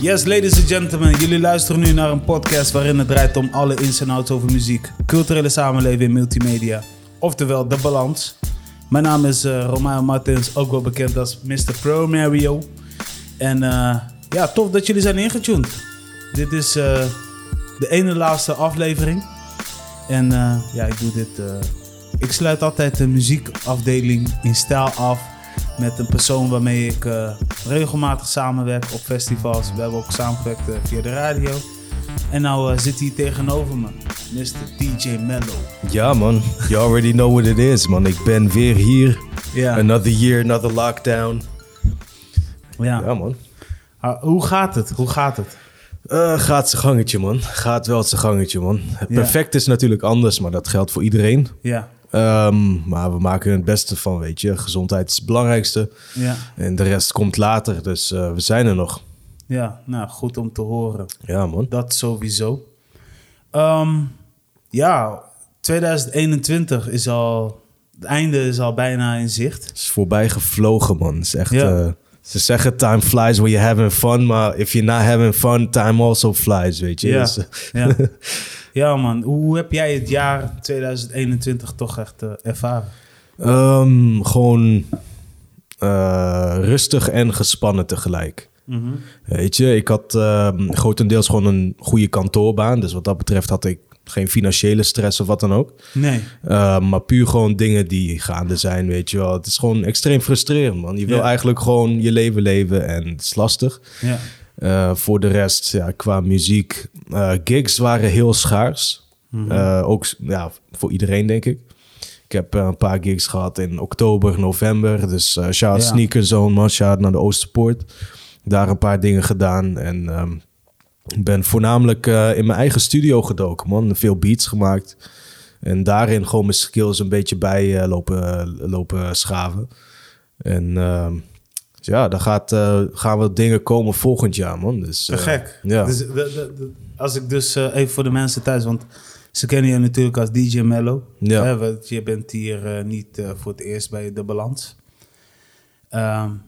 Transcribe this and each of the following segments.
Yes, ladies and gentlemen, jullie luisteren nu naar een podcast waarin het draait om alle ins en outs over muziek, culturele samenleving en multimedia. Oftewel, de balans. Mijn naam is uh, Romeo Martins, ook wel bekend als Mr. Pro Mario. En uh, ja, tof dat jullie zijn ingetuned. Dit is uh, de ene laatste aflevering. En ja, ik doe dit. ik sluit altijd de muziekafdeling in stijl af met een persoon waarmee ik uh, regelmatig samenwerk op festivals. We hebben ook samengewerkt uh, via de radio. En nou uh, zit hij tegenover me, Mr. DJ Mello. Ja man, you already know what it is man. Ik ben weer hier. Yeah. Another year, another lockdown. Ja, ja man. Ah, hoe gaat het? Hoe gaat het? gaat zijn gangetje, man. Gaat wel zijn gangetje, man. Perfect is natuurlijk anders, maar dat geldt voor iedereen. Ja. Um, maar we maken het beste van, weet je. Gezondheid is het belangrijkste. Ja. En de rest komt later, dus uh, we zijn er nog. Ja, nou, goed om te horen. Ja, man. Dat sowieso. Um, ja, 2021 is al... Het einde is al bijna in zicht. Het is voorbij gevlogen, man. Het is echt... Ja. Uh, ze zeggen time flies when you're having fun, maar if you're not having fun, time also flies, weet je. Ja, dus, ja. Ja, man. Hoe heb jij het jaar 2021 toch echt uh, ervaren? Um, gewoon uh, rustig en gespannen tegelijk. Mm -hmm. Weet je, ik had uh, grotendeels gewoon een goede kantoorbaan. Dus wat dat betreft had ik geen financiële stress of wat dan ook. Nee. Uh, maar puur gewoon dingen die gaande zijn, weet je wel. Het is gewoon extreem frustrerend, man. Je wil eigenlijk gewoon je leven leven en het is lastig. Ja. Uh, voor de rest, ja, qua muziek, uh, gigs waren heel schaars. Mhm. ook ja, voor iedereen, denk ik. Ik heb een paar gigs gehad in oktober, november. Dus uh, shout ja. Sneaker Zone, man. Shout naar de Oosterpoort. Daar een paar dingen gedaan. En um, ben voornamelijk uh, in mijn eigen studio gedoken, man. Veel beats gemaakt. En daarin gewoon mijn skills een beetje bij lopen, lopen schaven. En ja, dan gaat, uh, gaan we dingen komen volgend jaar, man. Dus, uh, gek. Ja. Dus, als ik dus even voor de mensen thuis, want ze kennen je natuurlijk als DJ Mello. Ja. Hè, want je bent hier niet voor het eerst bij De Balans. Um,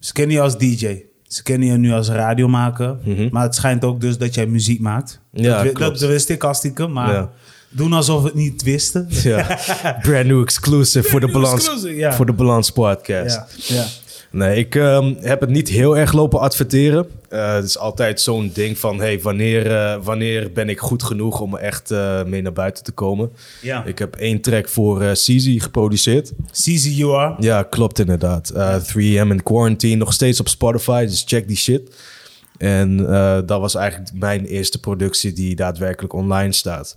ze kennen je als DJ. Ze kennen je nu als radiomaker. Mm -hmm. Maar het schijnt ook dus dat jij muziek maakt. Ja, dat, klopt. dat wist ik maar... Ja. Doen alsof we het niet wisten. Ja. Brand new exclusive voor de Balans, voor de Balans podcast. Ja. Nee, ik um, heb het niet heel erg lopen adverteren. Uh, het is altijd zo'n ding van... Hey, wanneer, uh, wanneer ben ik goed genoeg om echt uh, mee naar buiten te komen? Ja. Ik heb één track voor uh, CZ geproduceerd. CZ You Are? Ja, klopt inderdaad. Uh, 3am in Quarantine, nog steeds op Spotify, dus check die shit. En dat was eigenlijk mijn eerste productie die daadwerkelijk online staat.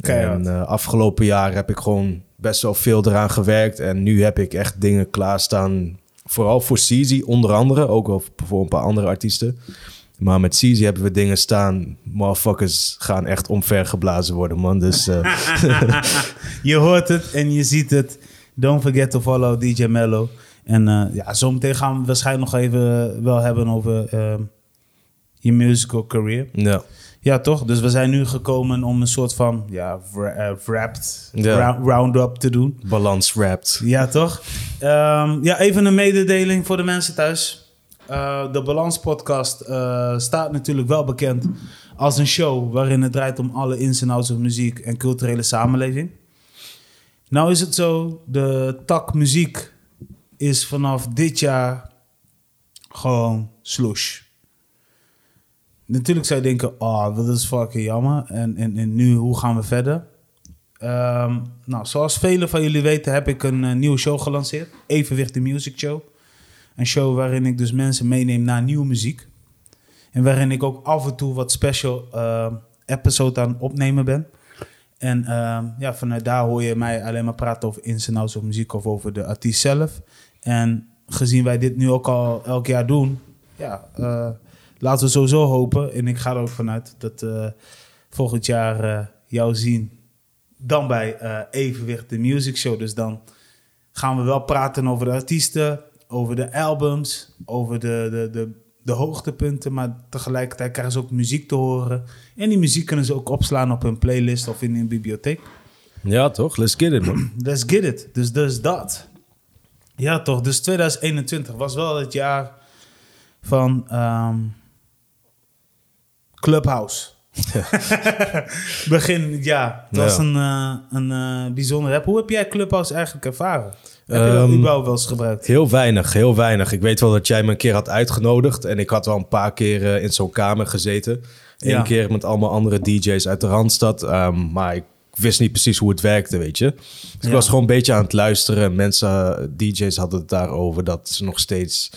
Keihard. En afgelopen jaar heb ik gewoon best wel veel eraan gewerkt. En nu heb ik echt dingen klaarstaan vooral voor Ceezy onder andere, ook wel voor een paar andere artiesten. Maar met Ceezy hebben we dingen staan. Motherfuckers gaan echt omvergeblazen worden, man. Dus, uh... je hoort het en je ziet het. Don't forget to follow DJ Mello. En uh, ja, zometeen gaan we waarschijnlijk nog even wel hebben over uh, je musical career. Ja. Ja, toch? Dus we zijn nu gekomen om een soort van ja, wrapped ja. round-up te doen. Balans wrapped. Ja, toch? Um, ja, even een mededeling voor de mensen thuis. Uh, de Balans podcast uh, staat natuurlijk wel bekend als een show waarin het draait om alle ins en outs van muziek en culturele samenleving. Nou is het zo, de tak muziek is vanaf dit jaar gewoon slosh. Natuurlijk zou je denken, oh, dat is fucking jammer. En, en, en nu, hoe gaan we verder? Um, nou, zoals velen van jullie weten, heb ik een uh, nieuwe show gelanceerd. Evenwicht de Music Show. Een show waarin ik dus mensen meeneem naar nieuwe muziek. En waarin ik ook af en toe wat special uh, episode aan opnemen ben. En uh, ja, vanuit daar hoor je mij alleen maar praten over ins en outs of muziek of over de artiest zelf. En gezien wij dit nu ook al elk jaar doen, ja, uh, laten we sowieso hopen. En ik ga er ook vanuit dat uh, volgend jaar uh, jou zien. Dan bij uh, Evenwicht de Music Show. Dus dan gaan we wel praten over de artiesten, over de albums, over de, de, de, de hoogtepunten. Maar tegelijkertijd krijgen ze ook muziek te horen. En die muziek kunnen ze ook opslaan op hun playlist of in hun bibliotheek. Ja, toch? Let's get it, man. Let's get it. Dus, dus dat. Ja, toch. Dus 2021 was wel het jaar van... Um, Clubhouse. Begin, ja. Het was een, eh, een eh, bijzondere app. Hoe heb jij Clubhouse eigenlijk ervaren? Heb je dat überhaupt wel eens gebruikt? Heel weinig, heel weinig. Ik weet wel dat jij me een keer had uitgenodigd. En ik had wel een paar keer eh, in zo'n kamer gezeten. Eén Ja. keer met allemaal andere DJ's uit de Randstad. Ehm, maar ik wist niet precies hoe het werkte, weet je. Dus ik was gewoon een beetje aan het luisteren. Mensen, DJ's hadden het daarover dat ze nog steeds...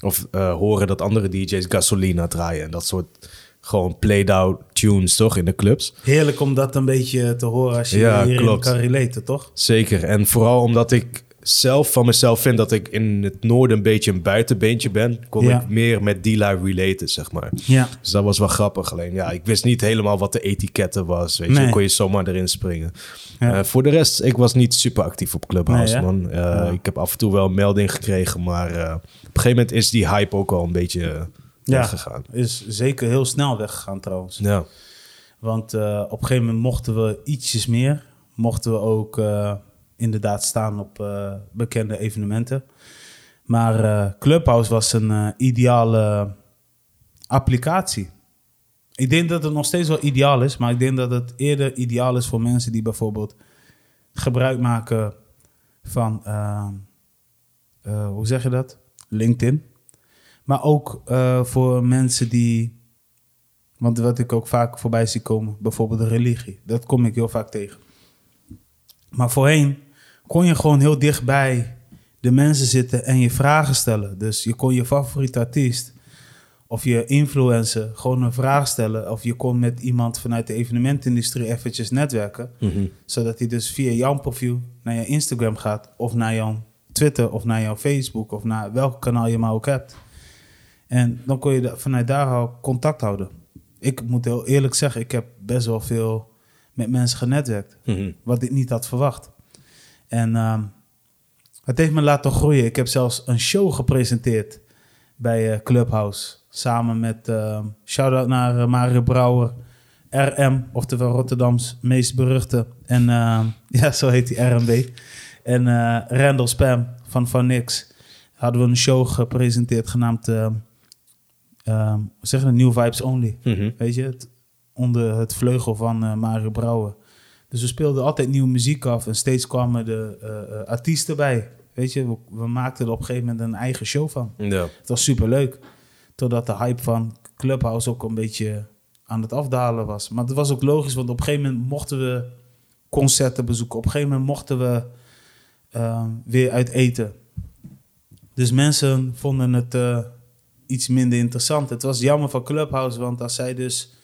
Of eh, horen dat andere DJ's gasolina draaien. En dat soort gewoon played-out tunes, toch? In de clubs. Heerlijk om dat een beetje te horen als je Ja, klopt. kan relaten, toch? Zeker. En vooral omdat ik zelf van mezelf vind dat ik in het noorden een beetje een buitenbeentje ben, kon Ja. ik meer met die lui relaten, zeg maar. Ja. Dus dat was wel grappig. Alleen ja, ik wist niet helemaal wat de etiketten was. Weet je, Nee. Kon je zomaar erin springen. Ja. Eh, voor de rest, ik was niet super actief op Clubhouse, Nee, man. Eh. Ik heb af en toe wel een melding gekregen, maar eh, op een gegeven moment is die hype ook al een beetje Ja. weggegaan. Is zeker heel snel weggegaan trouwens. Ja. Want eh, op een gegeven moment mochten we ietsjes meer. Mochten we ook eh, inderdaad staan op eh, bekende evenementen. Maar Clubhouse was een ideale applicatie. Ik denk dat het nog steeds wel ideaal is, maar ik denk dat het eerder ideaal is voor mensen die bijvoorbeeld gebruik maken van, hoe zeg je dat? LinkedIn. Maar ook eh, voor mensen die want wat ik ook vaak voorbij zie komen, bijvoorbeeld de religie. Dat kom ik heel vaak tegen. Maar voorheen kon je gewoon heel dichtbij de mensen zitten en je vragen stellen. Dus je kon je favoriete artiest of je influencer gewoon een vraag stellen. Of je kon met iemand vanuit de evenementindustrie eventjes netwerken. Mhm. Zodat hij dus via jouw profiel naar je Instagram gaat. Of naar jouw Twitter of naar jouw Facebook. Of naar welk kanaal je maar ook hebt. En dan kon je vanuit daar al contact houden. Ik moet heel eerlijk zeggen, ik heb best wel veel met mensen genetwerkt. Mhm. Wat ik niet had verwacht. En ehm, het heeft me laten groeien. Ik heb zelfs een show gepresenteerd bij eh, Clubhouse. Samen met, ehm shout-out naar eh, Mario Brouwer. RM, oftewel Rotterdams meest beruchte. En ehm, ja, zo heet hij, RMB. En eh Randall Spam van Van Nix. Hadden we een show gepresenteerd genaamd... ehm ehm, hoe zeg je dat? New Vibes Only. Mhm. Weet je, het, onder het vleugel van eh, Mario Brouwer. Dus we speelden altijd nieuwe muziek af en steeds kwamen de eh, eh, artiesten bij. Weet je, we, we maakten er op een gegeven moment een eigen show van. Ja. Het was super leuk. Totdat de hype van Clubhouse ook een beetje aan het afdalen was. Maar het was ook logisch, want op een gegeven moment mochten we concerten bezoeken. Op een gegeven moment mochten we eh, weer uit eten. Dus mensen vonden het iets minder interessant. Het was jammer van Clubhouse, want als zij dus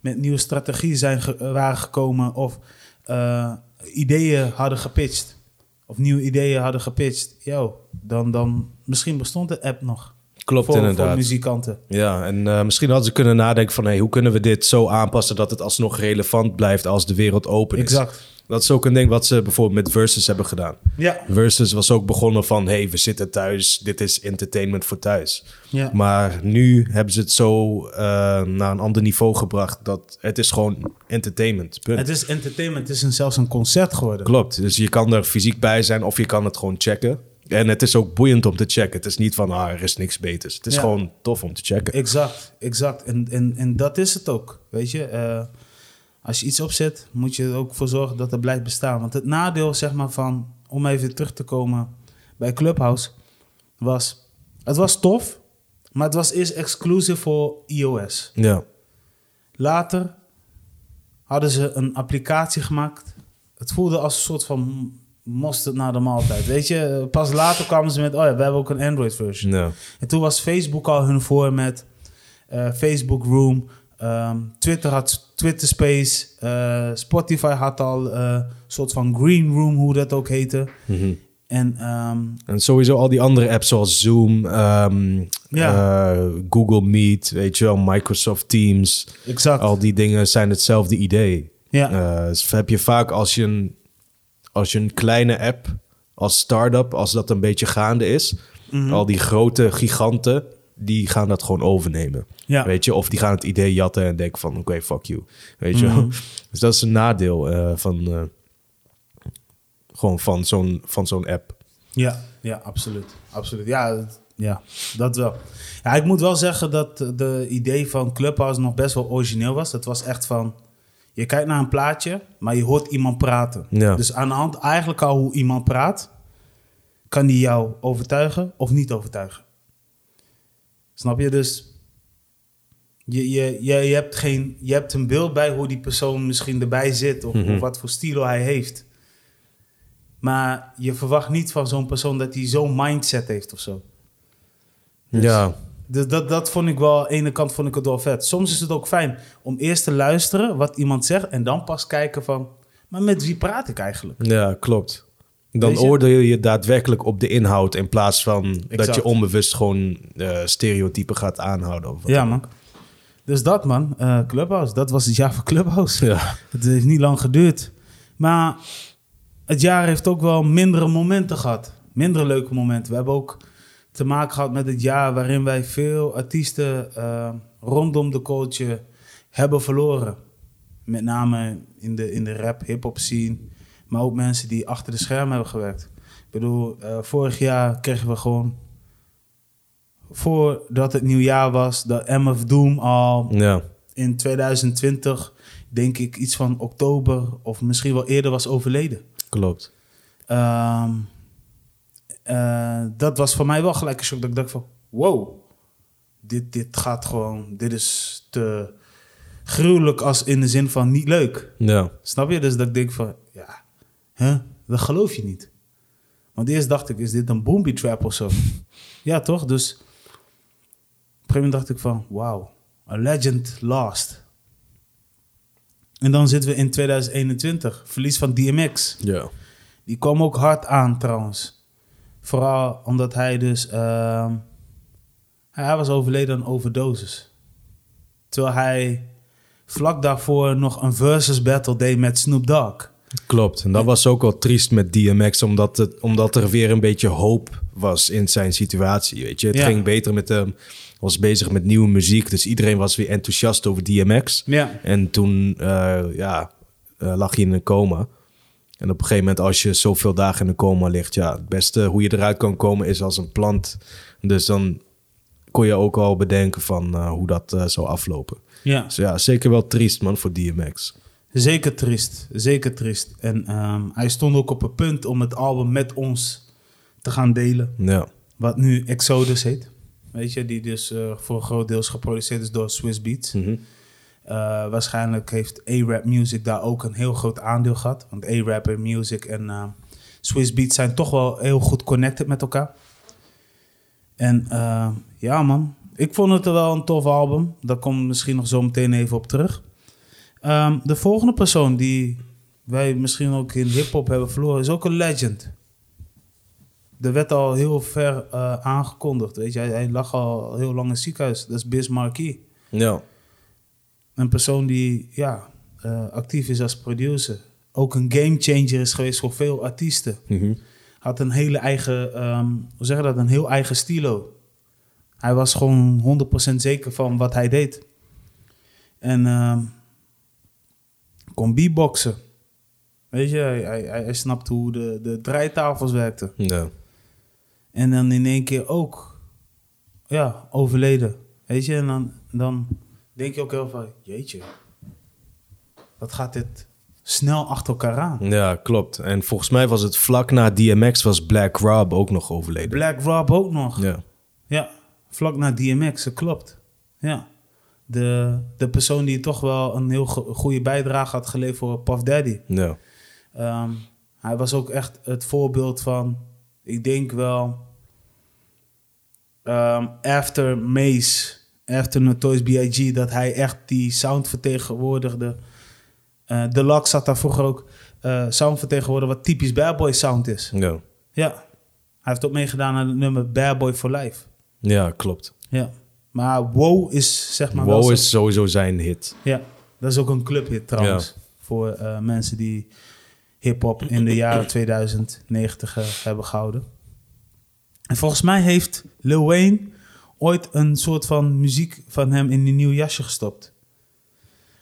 met nieuwe strategieën zijn ge- waren gekomen of eh, ideeën hadden gepitcht, of nieuwe ideeën hadden gepitcht, yo, dan, dan misschien bestond de app nog. Klopt voor, inderdaad. Voor muzikanten. Ja, en eh, misschien hadden ze kunnen nadenken van... Hey, hoe kunnen we dit zo aanpassen dat het alsnog relevant blijft als de wereld open is. Exact. Dat is ook een ding wat ze bijvoorbeeld met Versus hebben gedaan. Ja. Versus was ook begonnen van... hey, we zitten thuis, dit is entertainment voor thuis. Ja. Maar nu hebben ze het zo eh, naar een ander niveau gebracht... dat het is gewoon entertainment, punt. Het is entertainment, het is een, zelfs een concert geworden. Klopt, dus je kan er fysiek bij zijn of je kan het gewoon checken. En het is ook boeiend om te checken. Het is niet van, ah, er is niks beters. Het is Ja. gewoon tof om te checken. Exact, exact. En, en, en dat is het ook. Weet je, Eh, als je iets opzet, moet je er ook voor zorgen dat het blijft bestaan. Want het nadeel, zeg maar, van, om even terug te komen bij Clubhouse, was, het was tof, maar het was eerst exclusief voor iOS. Ja, Later hadden ze een applicatie gemaakt. Het voelde als een soort van mosterd na de maaltijd. Weet je, pas later kwamen ze met, oh ja, we hebben ook een Android-versie. ja. En toen was Facebook al hun voor met eh, Facebook Room. Ehm, Twitter had Twitter Space. eh, Spotify had al eh, soort van Green Room, hoe dat ook heette. Mhm. En ehm, En sowieso al die andere apps zoals Zoom, ehm, Ja. eh, Google Meet, weet je wel, Microsoft Teams. exact. Al die dingen zijn hetzelfde idee. ja. Dus heb je vaak als je, een, als je een kleine app als start-up, als dat een beetje gaande is, Mhm. al die grote giganten, die gaan dat gewoon overnemen. Ja. Weet je, of die gaan het idee jatten en denken van, oké, fuck you. Weet je? Mhm. Dus dat is een nadeel eh, van, eh, gewoon van zo'n, van zo'n app. Ja, ja, absoluut. absoluut. Ja, het- Ja, dat wel. Ja, ik moet wel zeggen dat de idee van Clubhouse nog best wel origineel was. Het was echt van, je kijkt naar een plaatje, maar je hoort iemand praten. Ja. Dus aan de hand eigenlijk al hoe iemand praat, kan die jou overtuigen of niet overtuigen. Snap je? Dus je, je, je, je, hebt geen, je hebt een beeld bij hoe die persoon misschien erbij zit of, Mhm. of wat voor stilo hij heeft. Maar je verwacht niet van zo'n persoon dat hij zo'n mindset heeft of zo. Dus- ja, Dus dat, dat vond ik wel, aan de ene kant vond ik het wel vet. Soms is het ook fijn om eerst te luisteren wat iemand zegt en dan pas kijken van, maar met wie praat ik eigenlijk? ja, klopt. Dan oordeel je daadwerkelijk op de inhoud in plaats van dat je onbewust gewoon eh, stereotypen gaat aanhouden. Of wat Ja man. Dus dat man, eh, Clubhouse, dat was het jaar van Clubhouse. Ja, Het heeft niet lang geduurd. Maar het jaar heeft ook wel mindere momenten gehad. Mindere leuke momenten. We hebben ook te maken gehad met het jaar waarin wij veel artiesten eh, rondom de culture hebben verloren. Met name in de, in de rap, hip-hop scene. Maar ook mensen die achter de schermen hebben gewerkt. Ik bedoel, eh, vorig jaar kregen we gewoon. Voordat het nieuwjaar was, de MF Doom al ja, in 2020, denk ik, iets van oktober of misschien wel eerder was overleden. klopt. Ehm, eh, dat was voor mij wel gelijk een shock. Dat ik dacht van, wow, dit, dit gaat gewoon, dit is te gruwelijk als in de zin van niet leuk. Ja, Snap je? Dus dat ik denk van, huh? dat geloof je niet. Want eerst dacht ik, is dit een booby trap of zo? ja, toch? Dus op een gegeven moment dacht ik van, wow, a legend lost. En dan zitten we in 2021, verlies van DMX. ja, Die kwam ook hard aan trouwens. Vooral omdat hij dus, ehm, hij was overleden aan overdosis. Terwijl hij vlak daarvoor nog een versus battle deed met Snoop Dogg. Klopt. En dat was ook wel triest met DMX, omdat, het, omdat er weer een beetje hoop was in zijn situatie. Weet je, het Ja. ging beter met hem. Was bezig met nieuwe muziek, dus iedereen was weer enthousiast over DMX. Ja. En toen eh, ja, eh, lag hij in een coma. En op een gegeven moment, als je zoveel dagen in een coma ligt, ja, het beste hoe je eruit kan komen is als een plant. Dus dan kon je ook al bedenken van eh, hoe dat zou aflopen. Ja, Dus ja, zeker wel triest, man, voor DMX. Zeker triest. Zeker triest. En ehm, hij stond ook op het punt om het album met ons te gaan delen. Ja, Wat nu Exodus heet. Weet je, die dus eh, voor een groot deels geproduceerd is door Swiss Beats. Eh, waarschijnlijk heeft A-Rap Music daar ook een heel groot aandeel gehad. Want A-Rap en Music en eh, Swiss Beats zijn toch wel heel goed connected met elkaar. En eh, ja man, ik vond het wel een tof album. Daar kom ik misschien nog zo meteen even op terug. Ehm, de volgende persoon die wij misschien ook in hip-hop hebben verloren, is ook een legend. Er werd al heel ver eh, aangekondigd. Weet je, hij, hij lag al heel lang in het ziekenhuis. Dat is Biz Markie. ja, Een persoon die ja, eh, actief is als producer. Ook een gamechanger is geweest voor veel artiesten. Mhm. Had een hele eigen, ehm, hoe zeg je dat, een heel eigen stilo. Hij was gewoon 100% zeker van wat hij deed. En ehm kon beatboxen. Weet je, hij, hij, hij snapte hoe de, de draaitafels werkten. ja, En dan in één keer ook, ja, overleden. Weet je, en dan, dan denk je ook heel van, jeetje, wat gaat dit snel achter elkaar aan? ja, klopt. En volgens mij was het vlak na DMX was Black Rob ook nog overleden. Black Rob ook nog. Ja, Ja, vlak na DMX, dat klopt. Ja. De, de persoon die toch wel een heel go- goede bijdrage had geleverd voor Puff Daddy. ja, Ehm, hij was ook echt het voorbeeld van, ik denk wel, ehm, after Mace, after Notorious B.I.G., dat hij echt die sound vertegenwoordigde. Eh Deluxe had daar vroeger ook eh, sound vertegenwoordigd wat typisch Bad Boy sound is. ja, Ja, hij heeft ook meegedaan aan het nummer Bad Boy for Life. ja, klopt. Ja, maar Wow is zeg maar Wow is sowieso zijn hit. ja, dat is ook een clubhit trouwens. Voor eh, mensen die hip-hop in de jaren 2090 eh, hebben gehouden. En volgens mij heeft Lil Wayne ooit een soort van muziek van hem in een nieuw jasje gestopt.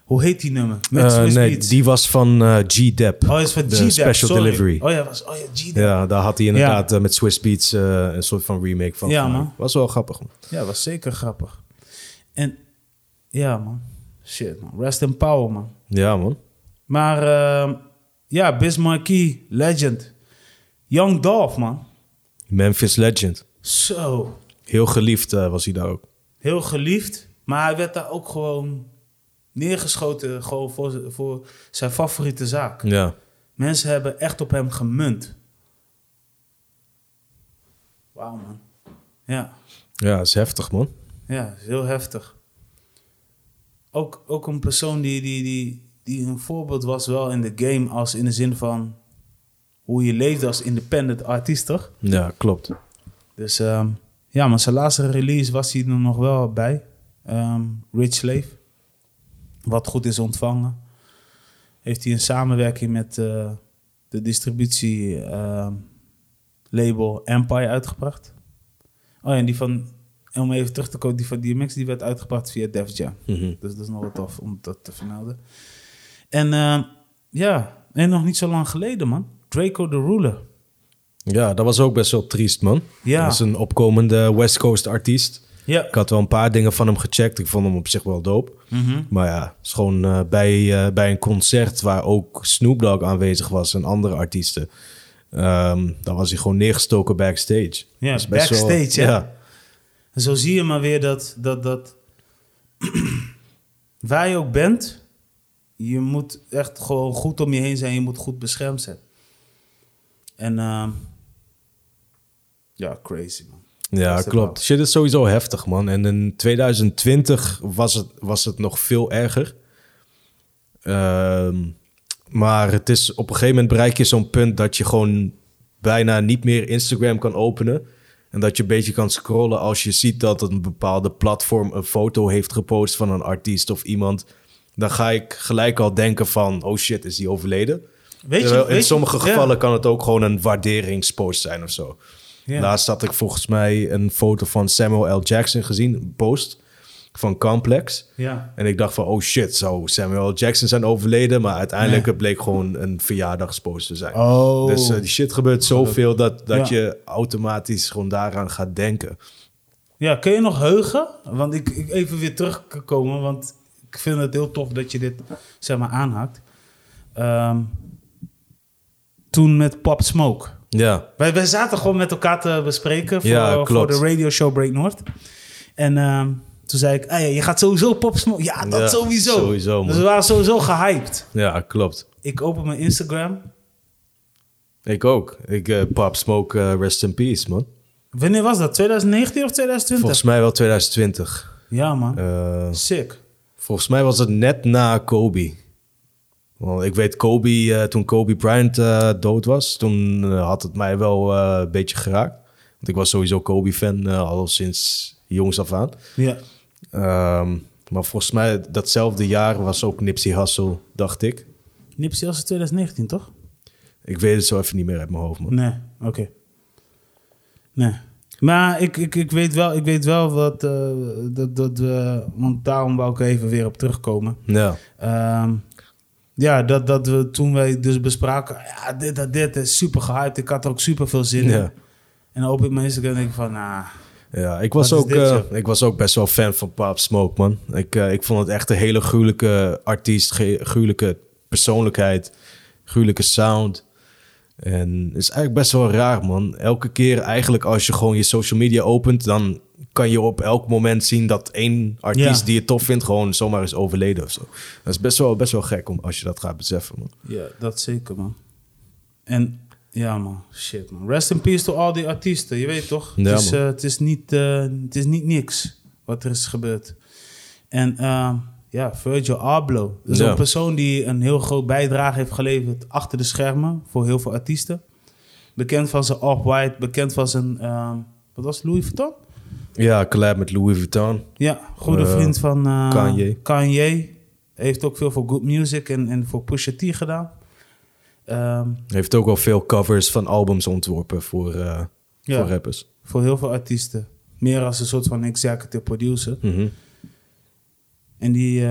Hoe heet die nummer? Met Swiss nee, Beats. die was van eh, G-Dep. Oh, is van de G-Dep, Special sorry. Delivery. Oh ja, was, oh ja G-Dep. Ja, daar had hij inderdaad eh, met Swiss Beats een soort van remake van Ja, man. Was wel grappig, man. Ja, was zeker grappig. En ja, man. Shit, man. Rest in power, man. Ja, man. Maar ehm, ja, Bismarcky, legend. Young Dolph, man. Memphis Legend. Zo. Heel geliefd was hij daar ook. Heel geliefd. Maar hij werd daar ook gewoon neergeschoten gewoon voor, voor zijn favoriete zaak. Ja. Mensen hebben echt op hem gemunt. Wauw, man. Ja. Ja, is heftig, man. Ja, is heel heftig. Ook, ook een persoon die, die, die, die een voorbeeld was wel in de game als in de zin van hoe je leefde als independent artiest, toch? Ja, klopt. Dus ehm, ja, maar zijn laatste release was hij er nog wel bij. Ehm, Rich Slave. Wat goed is ontvangen. Heeft hij een samenwerking met eh, de distributie ehm, label Empire uitgebracht. Oh ja, en die van, om even terug te komen, die van DMX die werd uitgebracht via Def Jam. Mhm. Dus dat is nog wel tof om dat te vermelden. En ehm, ja, en nog niet zo lang geleden man. Draco the Ruler. Ja, dat was ook best wel triest, man. Ja. Dat is een opkomende West Coast artiest. Ja. Ik had wel een paar dingen van hem gecheckt. Ik vond hem op zich wel dope. Mhm. Maar ja, het is gewoon eh, bij, eh, bij een concert waar ook Snoop Dogg aanwezig was en andere artiesten. Ehm daar was hij gewoon neergestoken backstage. Ja, best backstage? Ja, En zo zie je maar weer dat, dat, dat waar je ook bent, je moet echt gewoon goed om je heen zijn. Je moet goed beschermd zijn. En ehm, ja, crazy man. Ja klopt. Shit is sowieso heftig, man. En in 2020 was het, was het nog veel erger. Ehm, maar het is op een gegeven moment bereik je zo'n punt dat je gewoon bijna niet meer Instagram kan openen. En dat je een beetje kan scrollen als je ziet dat een bepaalde platform een foto heeft gepost van een artiest of iemand. Dan ga ik gelijk al denken van, oh shit, is die overleden? Weet je, Terwijl weet in je- sommige ja. gevallen kan het ook gewoon een waarderingspost zijn of zo. Ja. Laatst had ik volgens mij een foto van Samuel L. Jackson gezien, een post van Complex. Ja. En ik dacht van, oh shit, zou Samuel L. Jackson zijn overleden? Maar uiteindelijk Nee. het bleek gewoon een verjaardagspost te zijn. Oh. Dus eh, die shit gebeurt zoveel dat, dat Ja. je automatisch gewoon daaraan gaat denken. Ja, kun je nog heugen? Want ik, ik even weer terugkomen, want ik vind het heel tof dat je dit zeg maar aanhaakt. Ehm, toen met Pop Smoke. Ja, Wij, wij zaten gewoon met elkaar te bespreken voor, Ja, voor de radio show Break North. En ehm, toen zei ik, ah je gaat sowieso Pop Smoke. Ja, dat Ja, sowieso. sowieso, man. Dus we waren sowieso gehyped. ja, klopt. Ik open mijn Instagram. Ik ook. Ik, eh Pop Smoke, eh, rest in peace, man. Wanneer was dat? 2019 of 2020? Volgens mij wel 2020. Ja, man. Eh, Sick. Volgens mij was het net na Kobe. Want ik weet, Kobe, eh, toen Kobe Bryant eh, dood was, toen eh, had het mij wel een beetje geraakt. Want ik was sowieso Kobe-fan al sinds jongs af aan. Ja. Ehm, maar volgens mij datzelfde jaar was ook Nipsey Hussle, dacht ik. Nipsey was 2019, toch? Ik weet het zo even niet meer uit mijn hoofd, man. Nee, oké. Nee. Maar ik, ik, ik, weet wel, ik weet wel wat... dat, dat we... Want daarom wou ik even weer op terugkomen. Ja, Ehm, ja, dat, dat we toen wij dus bespraken... Ja, dit, dat, dit is super gehyped. Ik had er ook super veel zin in. En dan open ik mijn Instagram en denk ik van... Nou, Ja, ik was, ook, dit, eh, ik was ook best wel fan van Pop Smoke, man. Ik, eh, ik vond het echt een hele gruwelijke artiest, gruwelijke persoonlijkheid, gruwelijke sound. En het is eigenlijk best wel raar, man. Elke keer eigenlijk als je gewoon je social media opent, dan kan je op elk moment zien dat één artiest Ja. die je tof vindt gewoon zomaar is overleden of zo. Dat is best wel, best wel gek om, als je dat gaat beseffen, man. ja, dat zeker, man. En ja, man. Shit, man. Rest in peace to al die artiesten. Je weet toch? Ja, het, is, eh, het, is niet, eh, het is niet niks wat er is gebeurd. En eh, ja, Virgil Abloh. Dat is Ja. een persoon die een heel groot bijdrage heeft geleverd achter de schermen voor heel veel artiesten. Bekend van zijn Off-White, bekend van zijn, wat was Louis Vuitton? Ja, collab met Louis Vuitton. Ja, goede Eh, vriend van eh, Kanye. Kanye. Heeft ook veel voor Good Music en, en voor Pusha T gedaan. Hij heeft ook wel veel covers van albums ontworpen voor, eh, Ja. voor rappers. voor heel veel artiesten. Meer als een soort van executive producer. Mhm. En die,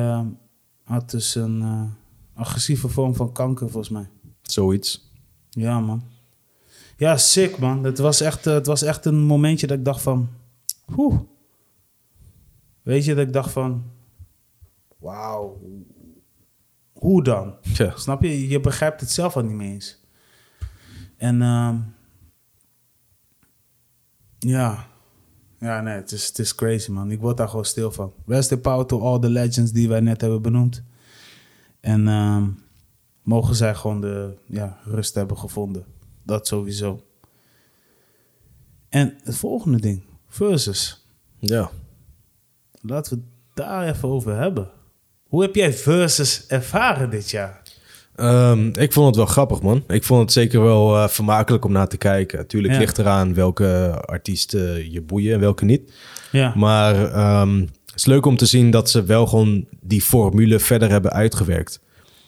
had dus een agressieve vorm van kanker, volgens mij. Zoiets. Ja, man. Ja, sick, man. Het was echt, het was echt een momentje dat ik dacht van... Oeh. Weet je, dat ik dacht van... Wauw. Hoe dan? Ja. Snap je? Je begrijpt het zelf al niet meer eens. En ehm, ja. Ja, nee, het is, het is crazy, man. Ik word daar gewoon stil van. Rest in power to all the legends die wij net hebben benoemd. En ehm, mogen zij gewoon de ja, rust hebben gevonden. Dat sowieso. En het volgende ding. Versus. Ja. Laten we het daar even over hebben. Hoe heb jij Versus ervaren dit jaar? Ehm, ik vond het wel grappig, man. Ik vond het zeker wel eh, vermakelijk om naar te kijken. Tuurlijk Ja. ligt eraan welke artiesten je boeien en welke niet. Ja. Maar ehm, het is leuk om te zien dat ze wel gewoon die formule verder hebben uitgewerkt.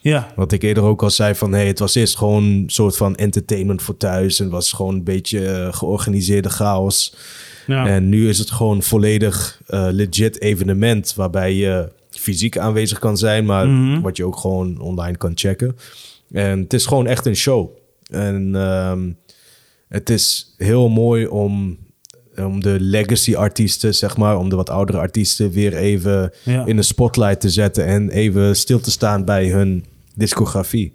Ja. Wat ik eerder ook al zei van... Hey, het was eerst gewoon een soort van entertainment voor thuis... en was gewoon een beetje eh, georganiseerde chaos. Ja. En nu is het gewoon volledig eh, legit evenement... waarbij je fysiek aanwezig kan zijn... maar Mhm. wat je ook gewoon online kan checken. En het is gewoon echt een show. En ehm, het is heel mooi om, om de legacy artiesten, zeg maar... om de wat oudere artiesten weer even Ja. in de spotlight te zetten... en even stil te staan bij hun discografie.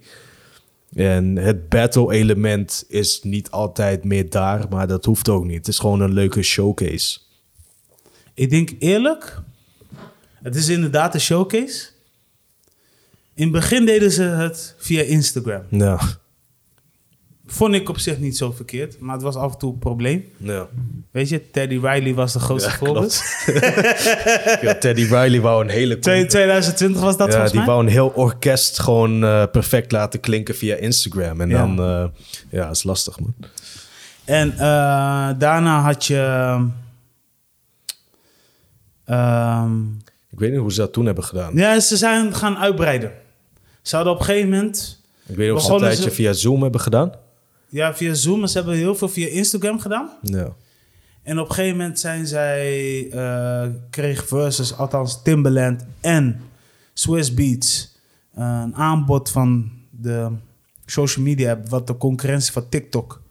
En het battle element is niet altijd meer daar, maar dat hoeft ook niet. Het is gewoon een leuke showcase. Ik denk eerlijk, het is inderdaad een showcase. In het begin deden ze het via Instagram. Ja. Vond ik op zich niet zo verkeerd, maar het was af en toe een probleem. ja. Weet je, Teddy Riley was de grootste Ja, voorbeeld. Ja, Teddy Riley wou een hele... Twee- 2020 was dat ja, volgens die mij. wou een heel orkest gewoon eh, perfect laten klinken via Instagram. En Ja. dan, eh, ja, is lastig, man. En eh, daarna had je... ehm, Ik weet niet hoe ze dat toen hebben gedaan. ja, ze zijn gaan uitbreiden. Ze hadden op een gegeven moment... Ik weet nog of ze Begonnen een tijdje ze- via Zoom hebben gedaan. Ja, via Zoom. maar Ze hebben heel veel via Instagram gedaan. Ja. En op een gegeven moment zijn zij, eh, kreeg Versus, althans Timbaland en Swiss Beats, eh, een aanbod van de social media, wat de concurrentie van TikTok,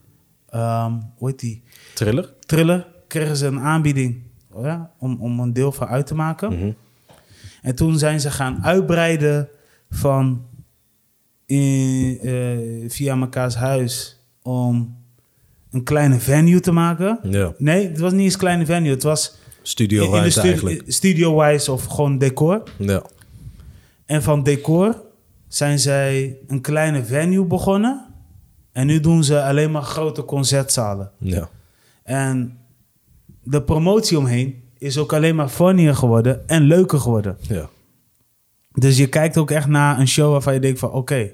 ehm hoe heet die, Thriller? Trillen, kregen ze een aanbieding oh ja, om, om een deel van uit te maken. Mhm. En toen zijn ze gaan uitbreiden van in, eh, via mekaars huis om een kleine venue te maken. Ja. Nee, het was niet eens een kleine venue. Het was Studio in, in de Wise stu- eigenlijk. studio-wise of gewoon decor. Ja. En van decor zijn zij een kleine venue begonnen. En nu doen ze alleen maar grote concertzalen. Ja. En de promotie omheen is ook alleen maar funnier geworden en leuker geworden. Ja. Dus je kijkt ook echt naar een show waarvan je denkt van... oké,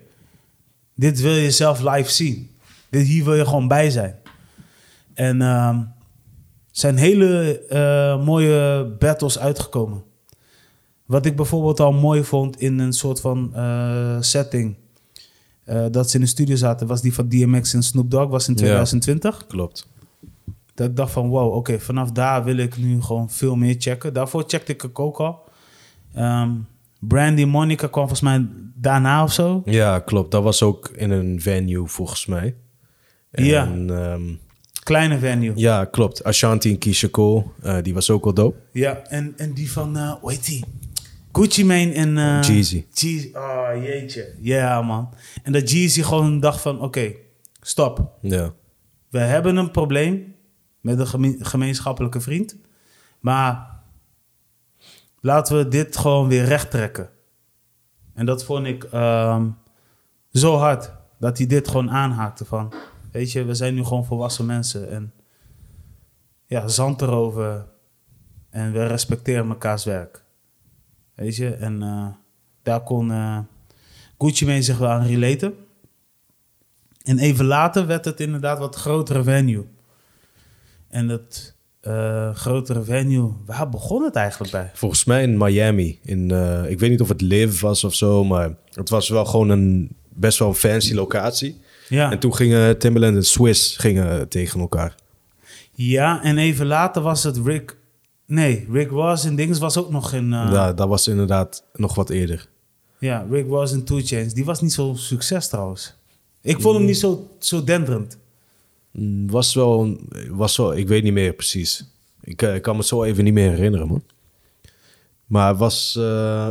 dit wil je zelf live zien. Hier wil je gewoon bij zijn. En ehm zijn hele eh, mooie battles uitgekomen. Wat ik bijvoorbeeld al mooi vond in een soort van eh, setting... eh, dat ze in de studio zaten, was die van DMX en Snoop Dogg, was in Ja. 2020. Klopt. Dat ik dacht van, wow, oké, vanaf daar wil ik nu gewoon veel meer checken. Daarvoor checkte ik ook al. Ehm, Brandy Monica kwam volgens mij daarna of zo. Ja, klopt. Dat was ook in een venue volgens mij. En, Ja. ehm, Kleine venue. Ja, ja, klopt. Ashanti en Keisha Cole, eh, die was ook wel dope. en, en die van, eh hoe heet die? Gucci Mane en... eh, Jeezy. Jeezy. Oh, jeetje. Ja, man. En dat Jeezy gewoon dacht van, oké, stop. Ja. We hebben een probleem met een geme- gemeenschappelijke vriend. Maar laten we dit gewoon weer recht trekken. En dat vond ik ehm, zo hard. Dat hij dit gewoon aanhaakte van... Weet je, we zijn nu gewoon volwassen mensen. En ja, zand erover. En we respecteren mekaars werk. Weet je, en eh, daar kon eh Gucci Mane zich wel aan relaten. En even later werd het inderdaad wat grotere venue. En dat eh, grotere venue, waar begon het eigenlijk bij? Volgens mij in Miami. In, ik weet niet of het Live was of zo, maar het was wel gewoon een best wel een fancy locatie. Ja, En toen gingen Timberland en Swiss gingen tegen elkaar. ja en even later was het Rick... Nee, Rick Ross en Dings was ook nog in... eh, Ja, dat was inderdaad nog wat eerder. Ja, Rick Ross en Two Chainz. Die was niet zo succes trouwens. Ik vond hem niet zo, zo denderend. Mm, Was wel, was wel, ik weet niet meer precies. Ik, eh, ik kan me zo even niet meer herinneren, man. Maar was eh,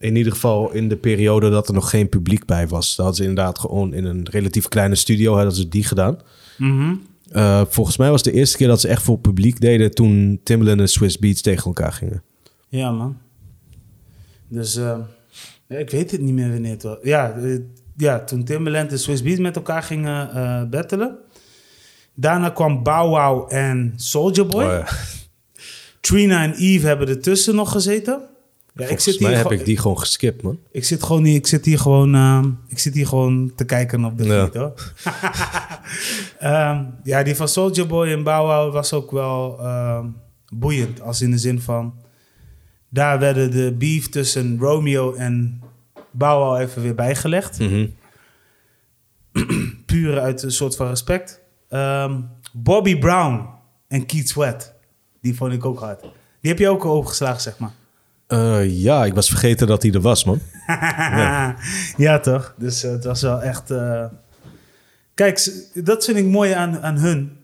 in ieder geval in de periode dat er nog geen publiek bij was. Dat hadden ze inderdaad gewoon in een relatief kleine studio hadden ze die gedaan. Mhm. Eh, volgens mij was het de eerste keer dat ze echt voor publiek deden toen Timbaland en Swiss Beats tegen elkaar gingen. Ja, man. Dus eh, ik weet het niet meer wanneer het was. Ja, eh, ja toen Timbaland en Swiss Beats met elkaar gingen battelen. Daarna kwam Bow Wow en Soulja Boy. Oh, ja. Trina en Eve hebben ertussen nog gezeten. Ja, ik zit, mij hier heb ik die gewoon geskipt, man. ik zit gewoon niet, ik zit hier gewoon, ehm, ik zit hier gewoon te kijken op de Ja. feed, hoor. Ehm, ja, die van Soulja Boy en Bow Wow was ook wel ehm, boeiend. Als in de zin van, daar werden de beef tussen Romeo en Bow Wow even weer bijgelegd. Mhm. Puur uit een soort van respect. Bobby Brown en Keith Sweat, die vond ik ook hard. Die heb je ook overgeslagen, zeg maar. Eh, ja, ik was vergeten dat hij er was, man. ja. toch? Dus eh, het was wel echt. eh, Kijk, dat vind ik mooi aan, aan hun.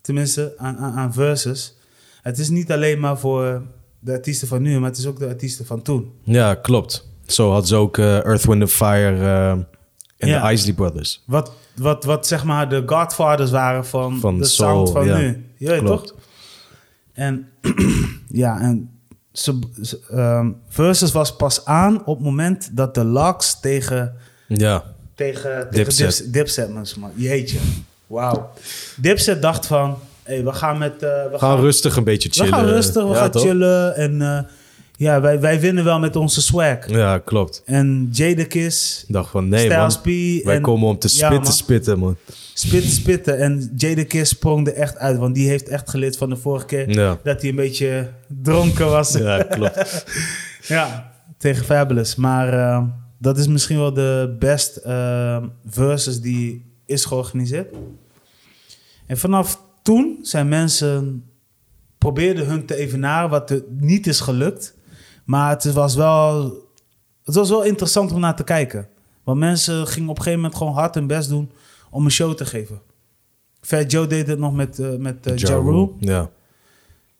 Tenminste, aan, aan, aan Versus. Het is niet alleen maar voor de artiesten van nu, maar het is ook de artiesten van toen. Ja, klopt. Zo had ze ook Earth, Wind and Fire en Ja. de Isley Brothers. Wat, wat, wat zeg maar de Godfathers waren van, Van de soul, sound van ja. nu. Klopt. toch? En ja, en ehm, Versus was pas aan op het moment dat de Locks tegen Ja, tegen, tegen Dipset. Dipset, Dipset mensen, man. Jeetje. Wauw. Dipset dacht van, hey, we gaan met... eh, we we gaan rustig een beetje We chillen. gaan rustig, we Ja, gaan toch? chillen. En eh, ja, wij, wij winnen wel met onze swag. Ja, klopt. En Jadakiss, Ik dacht van, nee man, P. wij en komen om te Ja, spitten, man. spitten, man. spitten, spitten. En Jadakiss sprong er echt uit. Want die heeft echt geleerd van de vorige keer... Ja. dat hij een beetje dronken was. Ja, klopt. Ja, tegen Fabulous. Maar eh, dat is misschien wel de best eh, versus die is georganiseerd. En vanaf toen zijn mensen probeerden hun te evenaren, wat er niet is gelukt. Maar het was wel, het was wel interessant om naar te kijken. Want mensen gingen op een gegeven moment gewoon hard hun best doen om een show te geven. Fat Joe deed het nog met, eh met eh, Ja Ja Rule. Rule. Ja.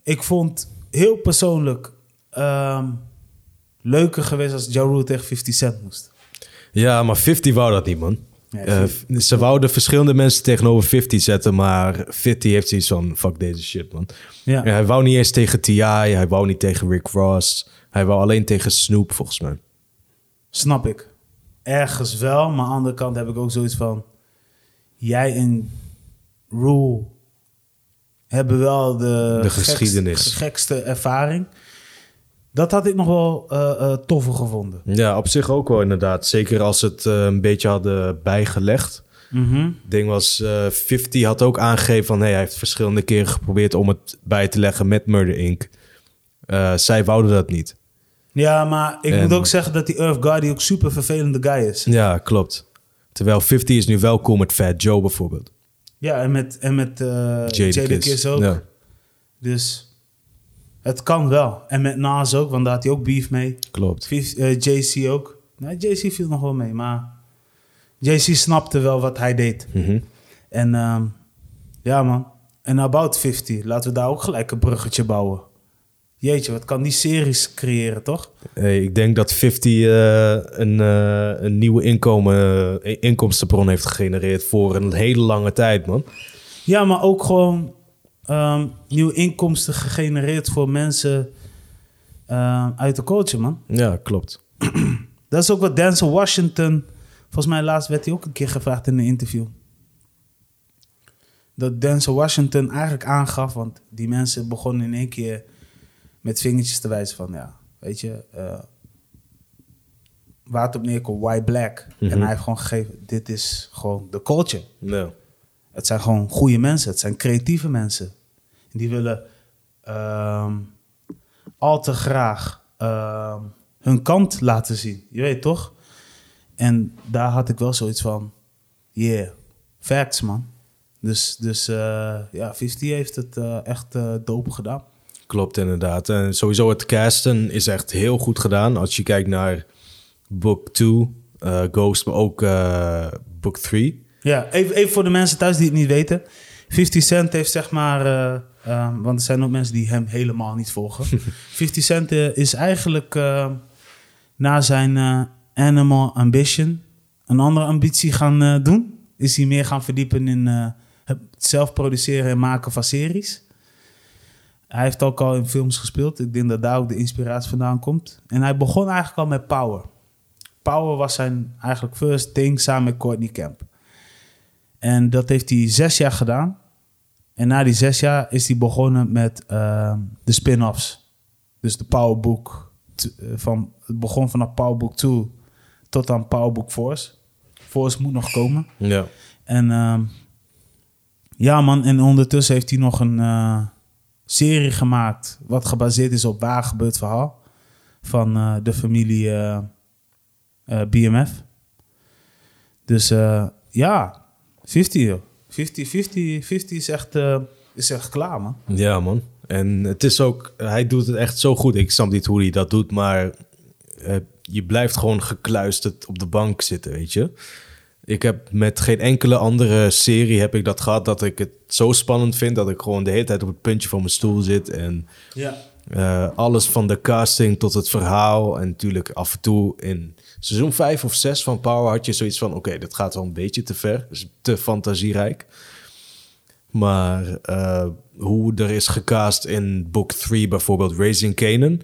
Ik vond heel persoonlijk ehm, leuker geweest als Ja Rule tegen 50 Cent moest. ja, maar 50 wou dat niet, man. Ja, Eh, ze wouden verschillende mensen tegenover 50 zetten, maar 50 heeft zoiets van, fuck deze shit, man. Ja. Hij wou niet eens tegen T.I., hij wou niet tegen Rick Ross. Hij wou alleen tegen Snoop, volgens mij. Snap ik. Ergens wel, maar aan de andere kant heb ik ook zoiets van... Jij en Rule hebben wel de, De gekste ervaring. Dat had ik nog wel eh, toffer gevonden. Ja, op zich ook wel inderdaad. Zeker als het eh, een beetje hadden bijgelegd. Het ding was, eh 50 had ook aangegeven van... Hey, hij heeft verschillende keren geprobeerd om het bij te leggen met Murder Inc. Zij wouden dat niet. Ja, maar ik En- moet ook zeggen dat die Earth Guardy ook super vervelende guy is. Ja, klopt. Terwijl 50 is nu wel cool met Fat Joe bijvoorbeeld. Ja, en met, en met eh Jadakiss. Jadakiss ook. Ja, Dus het kan wel. En met Nas ook, want daar had hij ook beef mee. klopt. Eh, JC ook. Nee, JC viel nog wel mee, maar JC snapte wel wat hij deed. Mhm. En ehm, ja man, en About 50, laten we daar ook gelijk een bruggetje bouwen. Jeetje, wat kan die series creëren, toch? Hey, ik denk dat 50 eh, een, eh, een nieuwe inkomen, inkomstenbron heeft gegenereerd voor een hele lange tijd, man. Ja, maar ook gewoon ehm, nieuwe inkomsten gegenereerd voor mensen ehm, uit de culture, man. Ja, klopt. Dat is ook wat Denzel Washington... Volgens mij laatst werd hij ook een keer gevraagd in een interview. Dat Denzel Washington eigenlijk aangaf... want die mensen begonnen in één keer met vingertjes te wijzen van... ja, weet je... eh, waar het op neerkomt, white black. Mhm. En hij heeft gewoon gegeven... dit is gewoon de culture. Ja. Het zijn gewoon goede mensen. Het zijn creatieve mensen. Die willen ehm, al te graag ehm, hun kant laten zien. Je weet toch? En daar had ik wel zoiets van... Yeah, facts man. Dus, dus eh, ja, 50 heeft het eh, echt eh dope gedaan. Klopt inderdaad. En sowieso het casten is echt heel goed gedaan. Als je kijkt naar Book 2, eh, Ghost, maar ook Book 3. Ja, even, even voor de mensen thuis die het niet weten. 50 Cent heeft zeg maar... ehm, want er zijn ook mensen die hem helemaal niet volgen. 50 Cent eh, is eigenlijk eh, na zijn Animal Ambition... een andere ambitie gaan doen. Is hij meer gaan verdiepen in het zelf produceren en maken van series. Hij heeft ook al in films gespeeld. Ik denk dat daar ook de inspiratie vandaan komt. En hij begon eigenlijk al met Power. Power was zijn eigenlijk first thing samen met Courtney Camp. En dat heeft hij zes jaar gedaan. En na die zes jaar is hij begonnen met eh, de spin-offs. Dus de Powerbook. eh, Van, het begon vanaf Powerbook 2 tot aan Powerbook Force. Force moet nog komen. Ja. En ehm, ja, man. En ondertussen heeft hij nog een eh, serie gemaakt. Wat gebaseerd is op waar gebeurd verhaal. Van eh, de familie BMF. Dus ja, 50 joh. 50, 50, 50 is echt, eh, is echt klaar, man. Ja, man. En het is ook, hij doet het echt zo goed. Ik snap niet hoe hij dat doet, maar eh, je blijft gewoon gekluisterd op de bank zitten, weet je. Ik heb met geen enkele andere serie heb ik dat gehad dat ik het zo spannend vind dat ik gewoon de hele tijd op het puntje van mijn stoel zit en Ja. eh, alles van de casting tot het verhaal en natuurlijk af en toe in seizoen 5 of 6 van Power had je zoiets van oké, dat gaat wel een beetje te ver, dus te fantasierijk. Maar eh, hoe er is gecast in book 3 bijvoorbeeld Raising Kanan,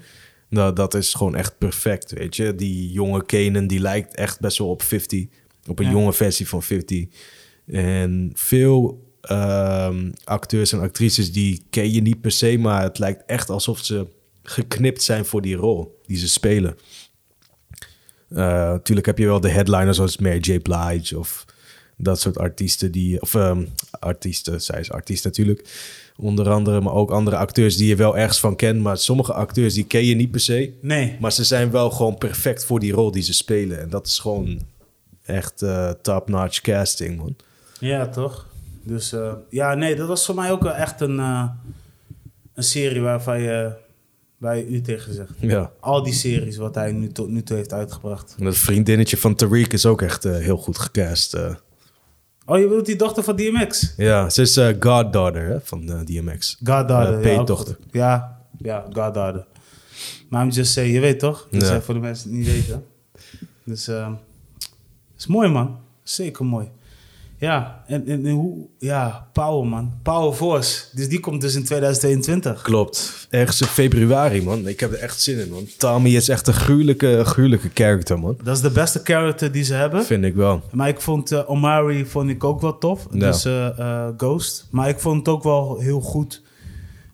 nou, dat is gewoon echt perfect, weet je. Die jonge Kanan, die lijkt echt best wel op 50, op een Ja. jonge versie van 50. En veel ehm, acteurs en actrices die ken je niet per se, maar het lijkt echt alsof ze geknipt zijn voor die rol die ze spelen. Eh, natuurlijk heb je wel de headliners zoals Mary J. Blige of dat soort artiesten die, of ehm, artiesten, zij is artiest natuurlijk, onder andere, maar ook andere acteurs die je wel ergens van kent, maar sommige acteurs die ken je niet per se, Nee. maar ze zijn wel gewoon perfect voor die rol die ze spelen en dat is gewoon echt eh, top-notch casting, man. Ja, toch? Dus eh, ja, nee, dat was voor mij ook wel echt een, eh, een serie waarvan je, waar je u tegen zegt. Ja. Al die series wat hij nu tot nu toe heeft uitgebracht. En het vriendinnetje van Tariq is ook echt eh, heel goed gecast. eh. Oh, je bedoelt die dochter van DMX? ja, ze is eh, goddaughter hè, van DMX. Goddaughter. Ja, peetdochter. Ja, ja, Goddaughter. Maar I'm just saying, je weet toch? Dat Ja. zijn voor de mensen die het niet weten. Dus eh is mooi, man. Zeker mooi. Ja, en, en, en hoe... Ja, Power, man. Power Force. Dus die komt dus in 2022. Klopt. Ergens in februari, man. Ik heb er echt zin in, man. Tommy is echt een gruwelijke, gruwelijke character, man. Dat is de beste character die ze hebben. Vind ik wel. Maar ik vond eh, Omari vond ik ook wel tof. Ja. Dus eh, eh, Ghost. Maar ik vond het ook wel heel goed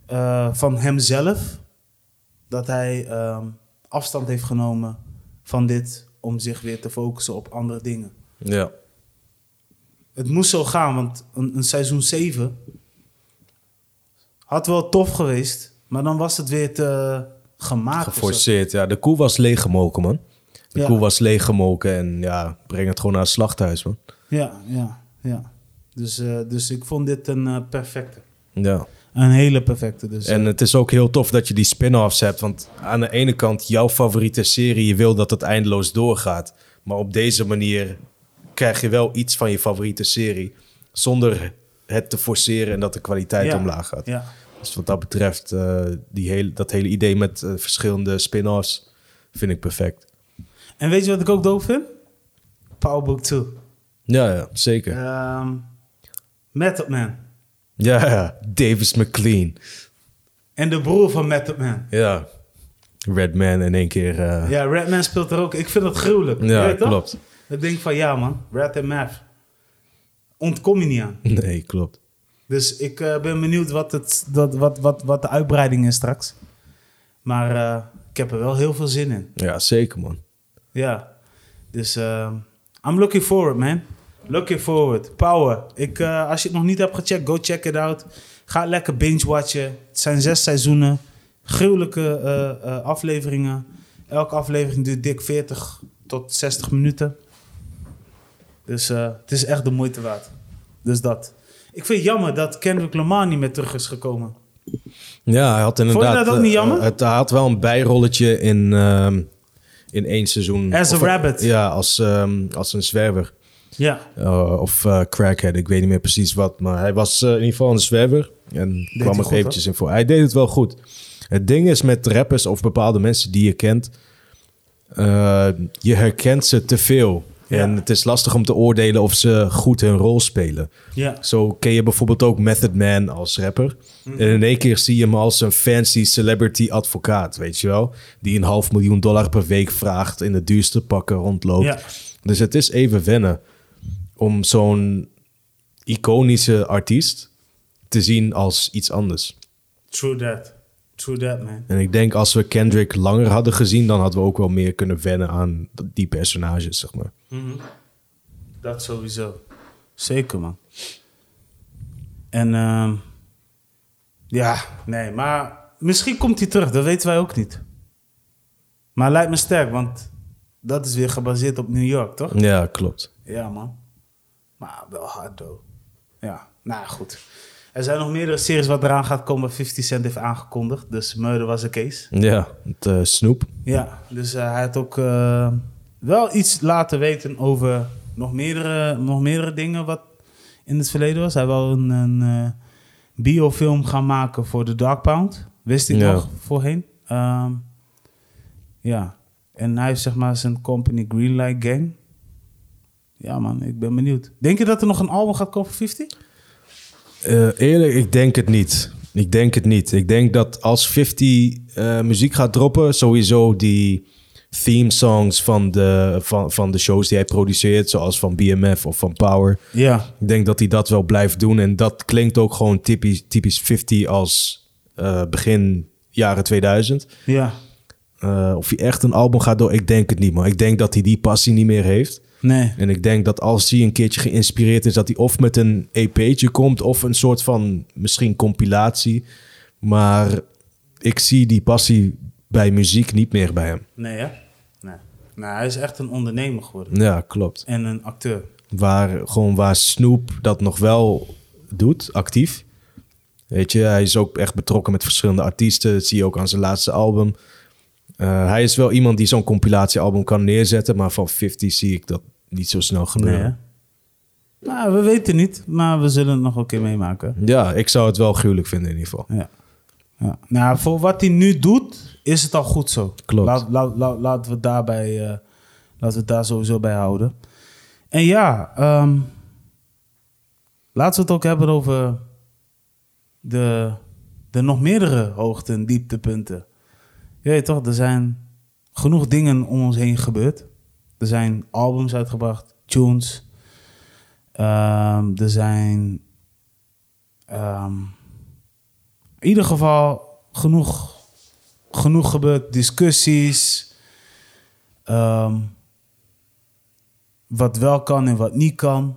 eh, van hemzelf. Dat hij ehm, afstand heeft genomen van dit. Om zich weer te focussen op andere dingen. Ja. Het moest zo gaan, want een, een seizoen 7 had wel tof geweest. Maar dan was het weer te gemaakt. Geforceerd, ja. De koe was leeggemoken, man. De Ja. koe was leeggemoken en ja, breng het gewoon naar het slachthuis, man. Ja, ja, ja. Dus, eh, dus ik vond dit een eh, perfecte. Ja. Een hele perfecte. Dus, En het is ook heel tof dat je die spin-offs hebt. Want aan de ene kant, jouw favoriete serie, je wil dat het eindeloos doorgaat. Maar op deze manier krijg je wel iets van je favoriete serie. Zonder het te forceren en dat de kwaliteit Ja. omlaag gaat. ja. Dus wat dat betreft, eh, die hele, dat hele idee met eh, verschillende spin-offs vind ik perfect. En weet je wat ik ook doof vind? Powerbook 2. Ja, ja zeker. Ehm Method Man. Ja, ja. Davis McLean. En de broer van Method Man. Ja. Redman in één keer. eh, Ja, Redman speelt er ook. Ik vind dat gruwelijk. Ja toch? Ik denk van ja man, Red en Math. Ontkom je niet aan. Nee, klopt. Dus ik eh, ben benieuwd wat, het, dat, wat, wat, wat de uitbreiding is straks. Maar eh, ik heb er wel heel veel zin in. Ja, zeker man. Ja. Dus eh, I'm looking forward, man. Looking forward. Power. Ik, als je het nog niet hebt gecheckt, go check it out. Ga lekker binge-watchen. Het zijn zes seizoenen. Gruwelijke afleveringen. Elke aflevering duurt dik 40 tot 60 minuten. Dus eh, het is echt de moeite waard. Dus dat. Ik vind het jammer dat Kendrick Lamar niet meer terug is gekomen. Ja, hij had inderdaad... dat ook niet eh, jammer? het, hij had wel een bijrolletje in, ehm, in één seizoen. As a rabbit. Ja, als, ehm, als een zwerver. Ja. Uh, of eh, crackhead, ik weet niet meer precies wat. Maar hij was eh, in ieder geval een zwerver. En kwam er goed, eventjes in voor. Hij deed het wel goed. Het ding is met rappers of bepaalde mensen die je kent... eh, je herkent ze te veel. Ja. En het is lastig om te oordelen of ze goed hun rol spelen. Ja. Zo ken je bijvoorbeeld ook Method Man als rapper. Mhm. En in één keer zie je hem als een fancy celebrity advocaat, weet je wel? Die een half miljoen dollar per week vraagt, in de duurste pakken rondloopt. Ja. Dus het is even wennen om zo'n iconische artiest te zien als iets anders. True that. True that, man. En ik denk als we Kendrick langer hadden gezien, dan hadden we ook wel meer kunnen wennen aan die personages, zeg maar. Dat sowieso. Zeker, man. En ehm, ja, nee, maar misschien komt hij terug, dat weten wij ook niet. Maar lijkt me sterk, want dat is weer gebaseerd op New York, toch? Ja, klopt. Ja, man. Maar wel hard, though. Ja, nou goed. Er zijn nog meerdere series wat eraan gaat komen. 50 Cent heeft aangekondigd, dus Murder was een case. Ja, het eh, Snoep. Ja, dus eh, hij had ook eh, wel iets laten weten over nog meerdere, nog meerdere dingen wat in het verleden was. Hij wil een, een biofilm gaan maken voor The Dark Pound. Wist ik Ja. nog voorheen. Ehm, ja, en hij heeft zeg maar zijn company Greenlight Gang. Ja man, ik ben benieuwd. Denk je dat er nog een album gaat komen voor 50? Eh, eerlijk, ik denk het niet. Ik denk het niet. Ik denk dat als 50 eh, muziek gaat droppen, sowieso die theme songs van de, van, van de shows die hij produceert, zoals van BMF of van Power. Ja, Ik denk dat hij dat wel blijft doen. En dat klinkt ook gewoon typisch, typisch 50 als eh, begin jaren 2000. ja. Of hij echt een album gaat door, ik denk het niet. Maar ik denk dat hij die passie niet meer heeft. Nee. En ik denk dat als hij een keertje geïnspireerd is, dat hij of met een EP'tje komt of een soort van misschien compilatie. Maar ik zie die passie bij muziek niet meer bij hem. Nee, hè? Nee. Nou, hij is echt een ondernemer geworden. Ja, klopt. En een acteur. Waar, gewoon waar Snoop dat nog wel doet, actief. Weet je, hij is ook echt betrokken met verschillende artiesten. Dat zie je ook aan zijn laatste album. Eh, hij is wel iemand die zo'n compilatiealbum kan neerzetten, maar van 50 zie ik dat niet zo snel Nee, gebeuren. hè? Nou, we weten niet, maar we zullen het nog een keer meemaken. Ja, ik zou het wel gruwelijk vinden in ieder geval. Ja. ja. Nou, voor wat hij nu doet, is het al goed zo. Klopt. Laat, laat, laat- laten we het daarbij, eh, laten we het daar sowieso bij houden. En ja, ehm, laten we het ook hebben over de, de nog meerdere hoogte- en dieptepunten. Je weet toch, er zijn genoeg dingen om ons heen gebeurd. Er zijn albums uitgebracht, tunes. Ehm, er zijn ehm, in ieder geval genoeg, genoeg gebeurd. Discussies. ehm, wat wel kan en wat niet kan.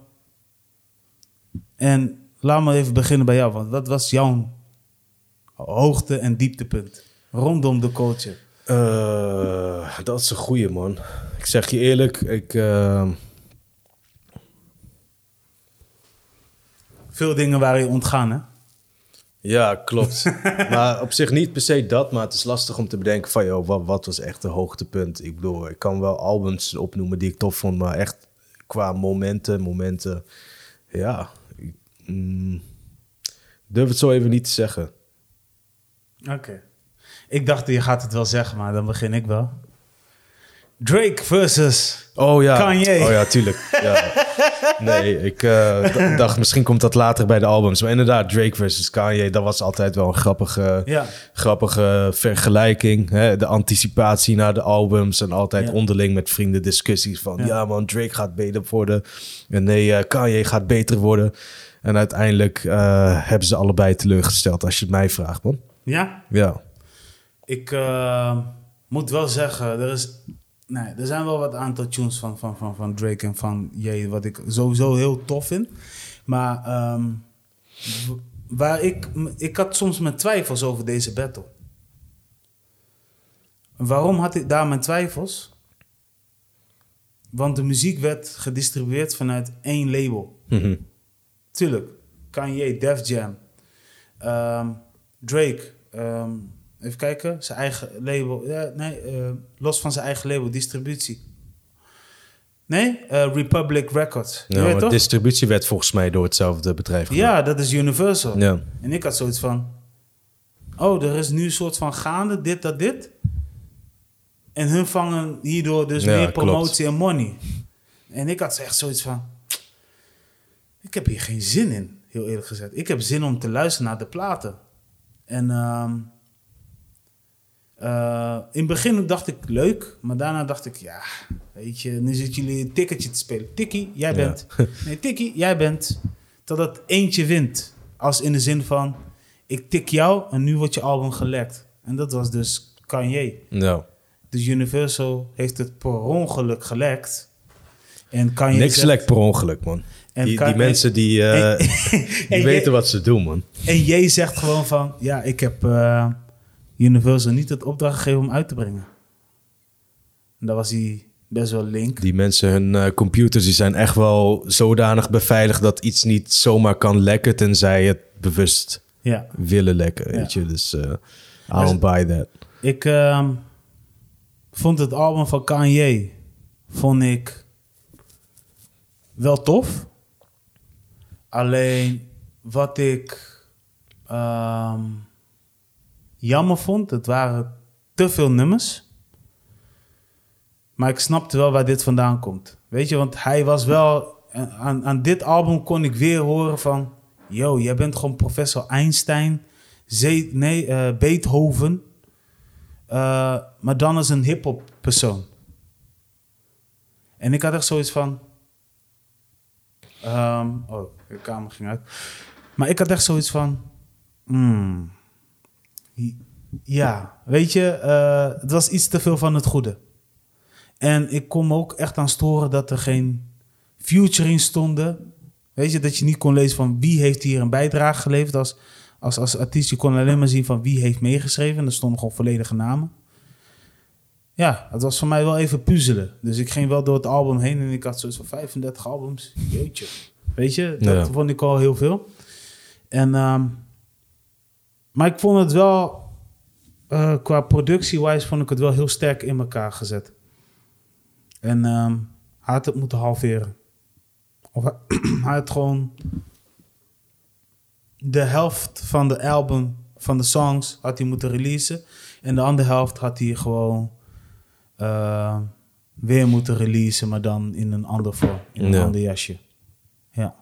En laat me even beginnen bij jou. Want wat was jouw hoogte- en dieptepunt rondom de culture? Eh, dat is een goeie, man. Ik zeg je eerlijk, ik... eh, Veel dingen waren je ontgaan, hè? Ja, klopt. maar op zich niet per se dat, maar het is lastig om te bedenken van, joh, wat, wat was echt een hoogtepunt? Ik bedoel, ik kan wel albums opnoemen die ik tof vond, maar echt qua momenten, momenten, ja, ik mm, durf het zo even niet te zeggen. Oké. Ik dacht, je gaat het wel zeggen, maar dan begin ik wel. Drake versus Oh ja. Kanye. Oh ja, tuurlijk. Ja. Nee, ik eh, d- dacht misschien komt dat later bij de albums. Maar inderdaad, Drake versus Kanye, dat was altijd wel een grappige, Ja. grappige vergelijking. Hè? De anticipatie naar de albums en altijd Ja. onderling met vrienden discussies van... Ja. Man, Drake gaat beter worden. En nee, eh, Kanye gaat beter worden. En uiteindelijk eh, hebben ze allebei teleurgesteld als je het mij vraagt, man. Ja? Ja. Ik moet wel zeggen, er, is, nee, er zijn wel wat aantal tunes van, van, van, van Drake en van Jay, wat ik sowieso heel tof vind. Maar ehm, waar ik, ik had soms mijn twijfels over deze battle. Waarom had ik daar mijn twijfels? Want de muziek werd gedistribueerd vanuit één label. Mhm. Tuurlijk. Kanye, Def Jam. ehm, Drake. ehm, even kijken, zijn eigen label. Ja, nee, eh, los van zijn eigen label, distributie. Nee, eh, Republic Records. Je Ja, weet maar toch? distributie werd volgens mij door hetzelfde bedrijf gedaan. Ja, dat is Universal. Ja. En ik had zoiets van... Oh, er is nu een soort van gaande, dit, dat, dit. En hun vangen hierdoor dus Ja, meer klopt. promotie en money. En ik had echt zoiets van... Ik heb hier geen zin in, heel eerlijk gezegd. Ik heb zin om te luisteren naar de platen. En ehm, eh, in het begin dacht ik leuk, maar daarna dacht ik, ja, weet je, nu zitten jullie een ticketje te spelen. Tikkie, jij Ja. bent. Nee, Tikkie, jij bent. Totdat eentje wint. Als in de zin van, ik tik jou en nu wordt je album gelekt. En dat was dus Kanye. Ja. Dus Universal heeft het per ongeluk gelekt. En Kanye Niks zegt- per ongeluk, man. En die, die mensen die, eh, en- die en weten je- wat ze doen, man. En jij zegt gewoon van, ja, ik heb eh, Universal niet het opdracht gegeven om uit te brengen. En daar was hij best wel link. Die mensen, hun eh, computers, die zijn echt wel zodanig beveiligd dat iets niet zomaar kan lekken, tenzij het bewust Ja, willen lekken, Ja. weet je. Dus eh I don't buy that. ik ehm, vond het album van Kanye, vond ik wel tof. Alleen wat ik ehm, jammer vond, het waren te veel nummers. Maar ik snapte wel waar dit vandaan komt. Weet je, want hij was wel... Aan, aan dit album kon ik weer horen van... Yo, jij bent gewoon professor Einstein. Nee, eh, Beethoven. Eh, maar dan als een hip-hop persoon. En ik had echt zoiets van... ehm, oh, de kamer ging uit. Maar ik had echt zoiets van... hmm, ja, weet je, eh, het was iets te veel van het goede. En ik kon me ook echt aan storen dat er geen featuring stonden. Weet je, dat je niet kon lezen van wie heeft hier een bijdrage geleverd. Als, als, als artiest, je kon alleen maar zien van wie heeft meegeschreven. En er stonden gewoon volledige namen. Ja, het was voor mij wel even puzzelen. Dus ik ging wel door het album heen en ik had zoiets van 35 albums. Jeetje. Weet je, dat Ja. vond ik al heel veel. En, ehm, maar ik vond het wel, eh, qua productie-wise, vond ik het wel heel sterk in elkaar gezet. En ehm, hij had het moeten halveren. Of hij, hij had gewoon de helft van de album, van de songs, had hij moeten releasen. En de andere helft had hij gewoon eh, weer moeten releasen, maar dan in een ander vorm, in een Ja. ander jasje. Ja.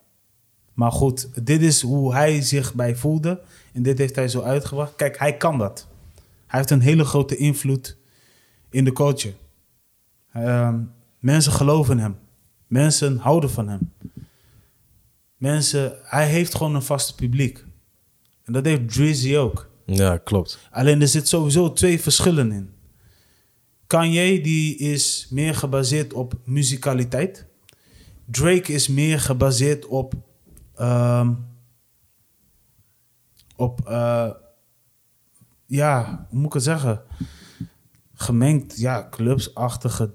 Maar goed, dit is hoe hij zich bij voelde. En dit heeft hij zo uitgebracht. Kijk, hij kan dat. Hij heeft een hele grote invloed in de culture. Ehm, mensen geloven hem. Mensen houden van hem. Mensen, hij heeft gewoon een vaste publiek. En dat heeft Drizzy ook. Ja, klopt. Alleen er zit sowieso twee verschillen in. Kanye die is meer gebaseerd op muzikaliteit. Drake is meer gebaseerd op ehm, op eh, ja, hoe moet ik het zeggen? Gemengd, ja, clubsachtige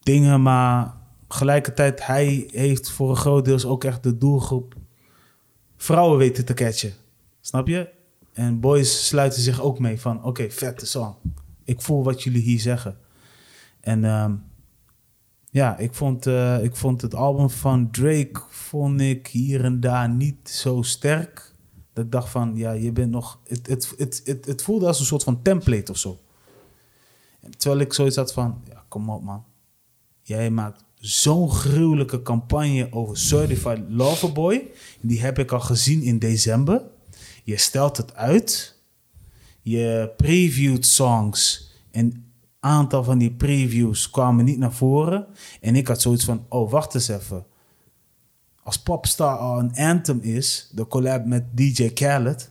dingen, maar tegelijkertijd hij heeft voor een groot deel ook echt de doelgroep vrouwen weten te catchen. Snap je? En boys sluiten zich ook mee van, oké, vette song. Ik voel wat jullie hier zeggen. En ehm, ja, ik vond, eh, ik vond het album van Drake, vond ik hier en daar niet zo sterk. Dat ik dacht van, ja, je bent nog... Het, het, het, het, het voelde als een soort van template of zo. En terwijl ik zoiets had van, ja, kom op man. Jij maakt zo'n gruwelijke campagne over Certified Loverboy. Die heb ik al gezien in december. Je stelt het uit. Je previewt songs. En aantal van die previews kwamen niet naar voren. En ik had zoiets van, oh, wacht eens even. Als Popstar al een anthem is, de collab met DJ Khaled.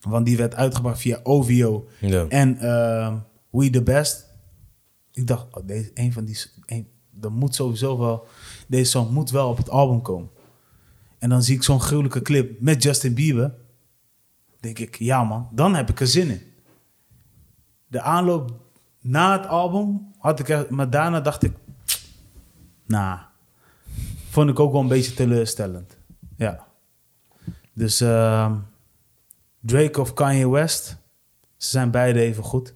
Want die werd uitgebracht via OVO Ja. en ehm, We The Best. Ik dacht, oh, deze, een van die... Een, er moet sowieso wel... Deze song moet wel op het album komen. En dan zie ik zo'n gruwelijke clip met Justin Bieber. denk ik, ja man, dan heb ik er zin in. De aanloop na het album had ik er... Maar daarna dacht ik... Nou, vond ik ook wel een beetje teleurstellend. Ja. Dus ehm, Drake of Kanye West... Ze zijn beide even goed.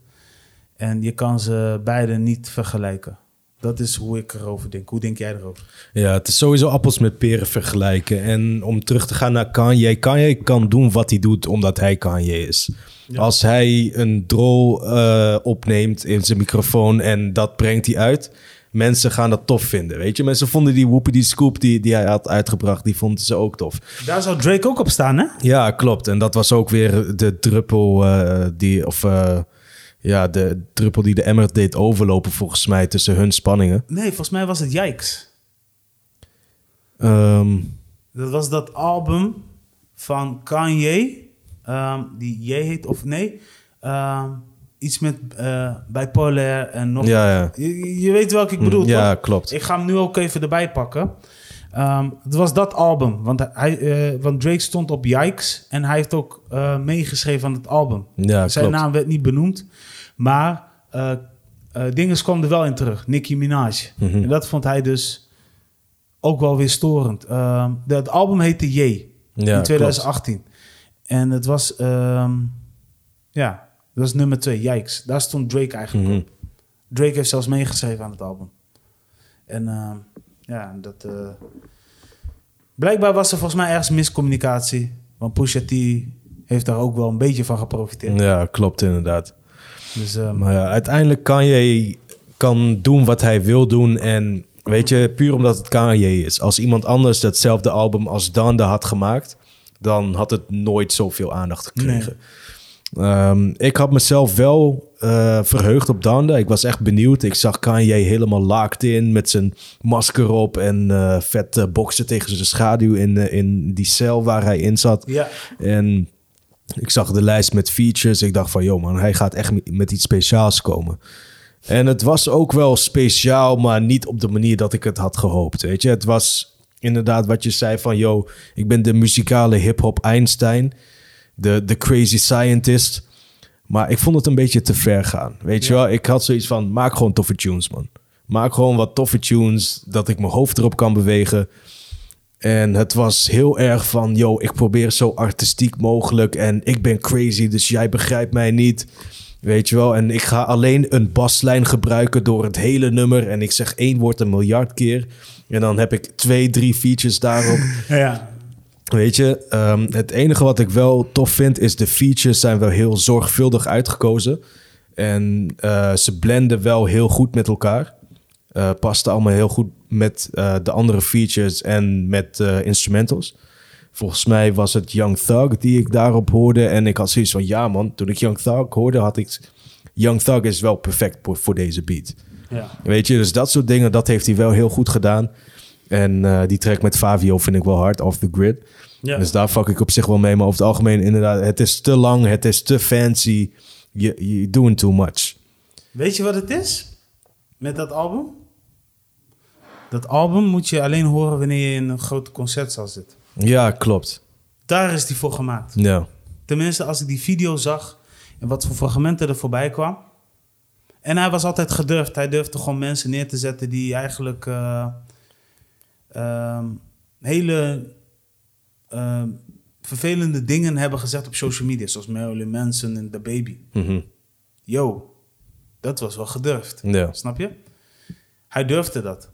En je kan ze beide niet vergelijken. Dat is hoe ik erover denk. Hoe denk jij erover? Ja, het is sowieso appels met peren vergelijken. En om terug te gaan naar Kanye. Kanye kan doen wat hij doet omdat hij Kanye is. Als hij een drol eh, opneemt in zijn microfoon en dat brengt hij uit... Mensen gaan dat tof vinden, weet je. Mensen vonden die Whoopi die Scoop die, die hij had uitgebracht... die vonden ze ook tof. Daar zou Drake ook op staan, hè? Ja, klopt. En dat was ook weer de druppel eh, die... Of, uh, ja, de druppel die de emmer deed overlopen volgens mij tussen hun spanningen. Nee, volgens mij was het Yikes. Um, dat was dat album van Kanye, um, die J heet, of nee, um, iets met uh, bipolair en nog... Ja, ja. Je, je weet welke ik bedoel, Mm, ja, toch? klopt. Ik ga hem nu ook even erbij pakken. het was dat album, want, hij, uh, want Drake stond op Yikes en hij heeft ook uh, meegeschreven aan het album. Ja, Zijn klopt. naam werd niet benoemd, maar dingen kwam er wel in terug. Nicki Minaj. Mhm. En dat vond hij dus ook wel weer storend. De, het album heette J Ja, in 2018. En het was, um, ja, dat was nummer twee, Yikes. Daar stond Drake eigenlijk Mhm. op. Drake heeft zelfs meegeschreven aan het album. En uh, ja, dat... Uh, blijkbaar was er volgens mij ergens miscommunicatie. Want Pusha T heeft daar ook wel een beetje van geprofiteerd. Ja, klopt inderdaad. Dus, um, maar ja, uiteindelijk kan je kan doen wat hij wil doen en weet je, puur omdat het Kanye is. Als iemand anders datzelfde album als Donda had gemaakt, dan had het nooit zoveel aandacht gekregen. Nee. Um, ik had mezelf wel uh, verheugd op Donda. Ik was echt benieuwd. Ik zag Kanye helemaal laakt in met zijn masker op en uh, vet uh, boksen tegen zijn schaduw in, uh, in die cel waar hij in zat. Ja. En ik zag de lijst met features. Ik dacht van, joh man, hij gaat echt met iets speciaals komen. En het was ook wel speciaal, maar niet op de manier dat ik het had gehoopt. Weet je, het was inderdaad wat je zei van, yo, ik ben de muzikale hip-hop Einstein, de, de crazy scientist. Maar ik vond het een beetje te ver gaan. Weet je wel, ik had zoiets van, maak gewoon toffe tunes, man. Maak gewoon wat toffe tunes, dat ik mijn hoofd erop kan bewegen. En het was heel erg van, yo, ik probeer zo artistiek mogelijk en ik ben crazy, dus jij begrijpt mij niet. Weet je wel, en ik ga alleen een baslijn gebruiken door het hele nummer en ik zeg één woord een miljard keer. En dan heb ik twee, drie features daarop. Ja. Weet je, um, het enige wat ik wel tof vind is de features zijn wel heel zorgvuldig uitgekozen. En uh, ze blenden wel heel goed met elkaar. Uh, pasten allemaal heel goed met uh, de andere features en met instrumentals. Volgens mij was het Young Thug die ik daarop hoorde. En ik had zoiets van, ja man, toen ik Young Thug hoorde, had ik... Young Thug is wel perfect voor, voor deze beat. Ja. Weet je, dus dat soort dingen, dat heeft hij wel heel goed gedaan. En uh, die track met Fabio vind ik wel hard, off the grid. Ja. Dus daar fuck ik op zich wel mee. Maar over het algemeen inderdaad, het is te lang, het is te fancy. Je je doing too much. Weet je wat het is met dat album? Dat album moet je alleen horen wanneer je in een grote concertzaal zit. Ja, klopt. Daar is die voor gemaakt. Ja. Tenminste, als ik die video zag en wat voor fragmenten er voorbij kwam. En hij was altijd gedurfd. Hij durfde gewoon mensen neer te zetten die eigenlijk uh, uh, hele uh, vervelende dingen hebben gezegd op social media. Zoals Marilyn Manson en The Baby. Mm -hmm. Yo, dat was wel gedurfd. Ja. Snap je? Hij durfde dat.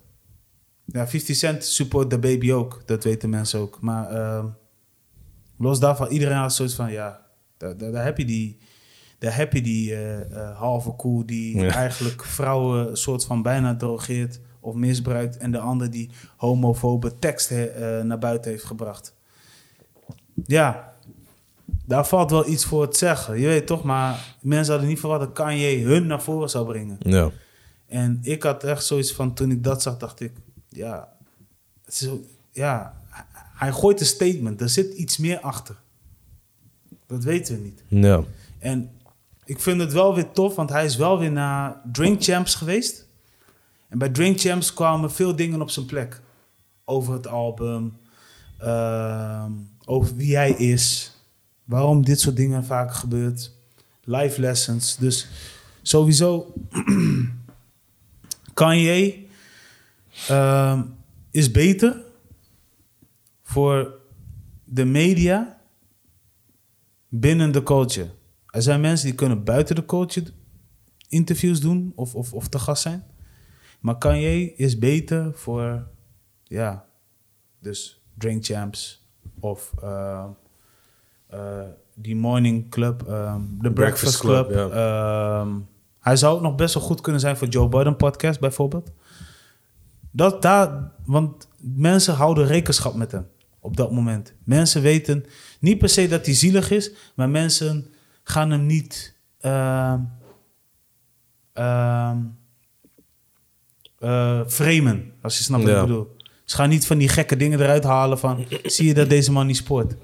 Ja, 50 Cent support The Baby ook. Dat weten mensen ook. Maar uh, los daarvan, iedereen had zoiets van... Ja, daar, daar, daar heb je die... Daar heb je die uh, uh, halve koe die ja. eigenlijk vrouwen soort van bijna drogeert of misbruikt. En de ander die homofobe tekst naar buiten heeft gebracht. Ja, daar valt wel iets voor te zeggen. Je weet toch, maar mensen hadden niet verwacht dat Kanye hun naar voren zou brengen. Ja. En ik had echt zoiets van, toen ik dat zag, dacht ik, ja, het is, ja hij gooit een statement. Er zit iets meer achter. Dat weten we niet. Ja. En ik vind het wel weer tof, want hij is wel weer naar Drink Champs geweest. En bij Drink Champs kwamen veel dingen op zijn plek. Over het album, uh, over wie hij is, waarom dit soort dingen vaak gebeurt, life lessons. Dus sowieso, Kanye uh, is beter voor de media binnen de culture. Er zijn mensen die kunnen buiten de coach interviews doen of, of, of te gast zijn. Maar Kanye is beter voor, ja, dus Drink Champs of uh, uh, die Morning Club, um, The Breakfast, Club. ja. Um, hij zou ook nog best wel goed kunnen zijn voor Joe Budden podcast bijvoorbeeld. Dat daar, want mensen houden rekenschap met hem op dat moment. Mensen weten niet per se dat hij zielig is, maar mensen gaan hem niet. Uh, uh, framen, als je snapt wat Ja. ik bedoel. Ze gaan niet van die gekke dingen eruit halen van... zie je dat deze man niet sport?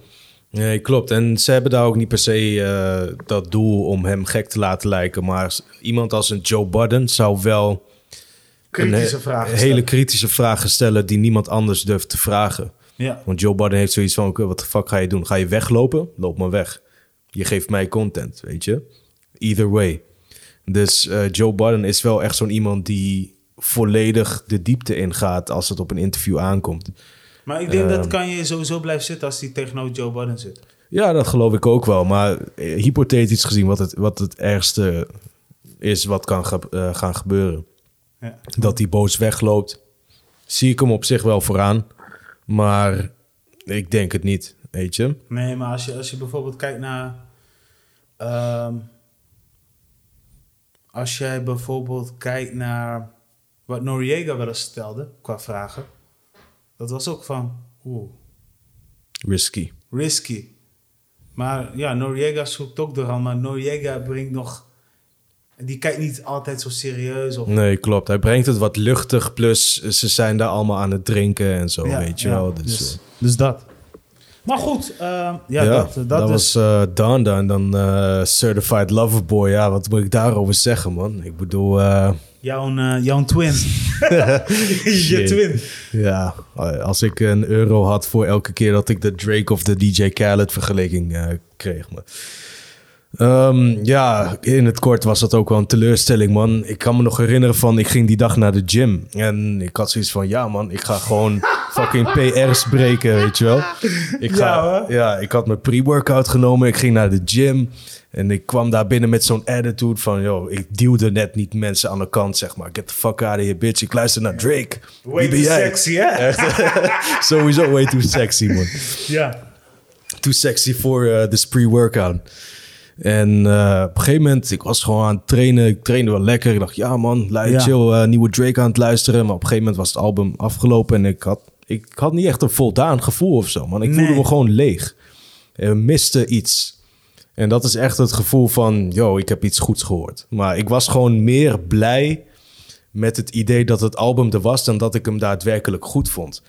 Nee, klopt. En ze hebben daar ook niet per se eh, dat doel om hem gek te laten lijken. Maar iemand als een Joe Budden zou wel Kritische he- vragen hele stellen. kritische vragen stellen die niemand anders durft te vragen. Ja, Want Joe Budden heeft zoiets van, oké, wat de fuck ga je doen? Ga je weglopen? Loop maar weg. Je geeft mij content, weet je? Either way. Dus eh, Joe Budden is wel echt zo'n iemand die volledig de diepte ingaat als het op een interview aankomt. maar ik denk dat Ehm. kan je sowieso blijven zitten als hij tegenover Joe Budden zit. Ja, dat geloof ik ook wel. Maar eh, hypothetisch gezien, wat het, wat het ergste is wat kan ge- eh, gaan gebeuren. Ja. Dat hij boos wegloopt, zie ik hem op zich wel vooraan. Maar ik denk het niet, weet je. Nee, maar als je, als je bijvoorbeeld kijkt naar... ehm, als jij bijvoorbeeld kijkt naar wat Noriega wel eens stelde qua vragen. Dat was ook van, oeh, Risky. risky. Maar ja, Noriega zoekt ook door maar Noriega brengt nog... Die kijkt niet altijd zo serieus. Of, Nee, klopt. Hij brengt het wat luchtig. Plus, ze zijn daar allemaal aan het drinken en zo, Ja, weet je ja, wel. Dus, dus, eh, dus dat. Maar goed, ehm, ja, ja, dat, dat, was eh Donda en dan eh, Certified Lover Boy. Ja, wat moet ik daarover zeggen, man? Ik bedoel... eh, Jouw, eh, jouw twin. je twin. Ja, als ik een euro had voor elke keer dat ik de Drake of de DJ Khaled vergelijking eh, kreeg. Maar. Ehm, ja, in het kort was dat ook wel een teleurstelling, man. Ik kan me nog herinneren van, ik ging die dag naar de gym. En ik had zoiets van, ja man, ik ga gewoon fucking PR's breken, weet je wel. Ik, ga, Ja, ja, ik had mijn pre-workout genomen, ik ging naar de gym. En ik kwam daar binnen met zo'n attitude van, yo, ik duwde net niet mensen aan de kant, zeg maar. Get the fuck out of here, bitch. Ik luister naar Drake. Way too sexy, hè? Sowieso way too sexy, man. Ja. Too sexy voor eh de pre-workout. En eh, op een gegeven moment, ik was gewoon aan het trainen. Ik trainde wel lekker. Ik dacht, ja man, lui, Ja. chill, eh, nieuwe Drake aan het luisteren. Maar op een gegeven moment was het album afgelopen. En ik had, ik had niet echt een voldaan gevoel of zo, man. Ik voelde me gewoon leeg. Er miste iets. En dat is echt het gevoel van, yo, ik heb iets goeds gehoord. Maar ik was gewoon meer blij met het idee dat het album er was... dan dat ik hem daadwerkelijk goed vond.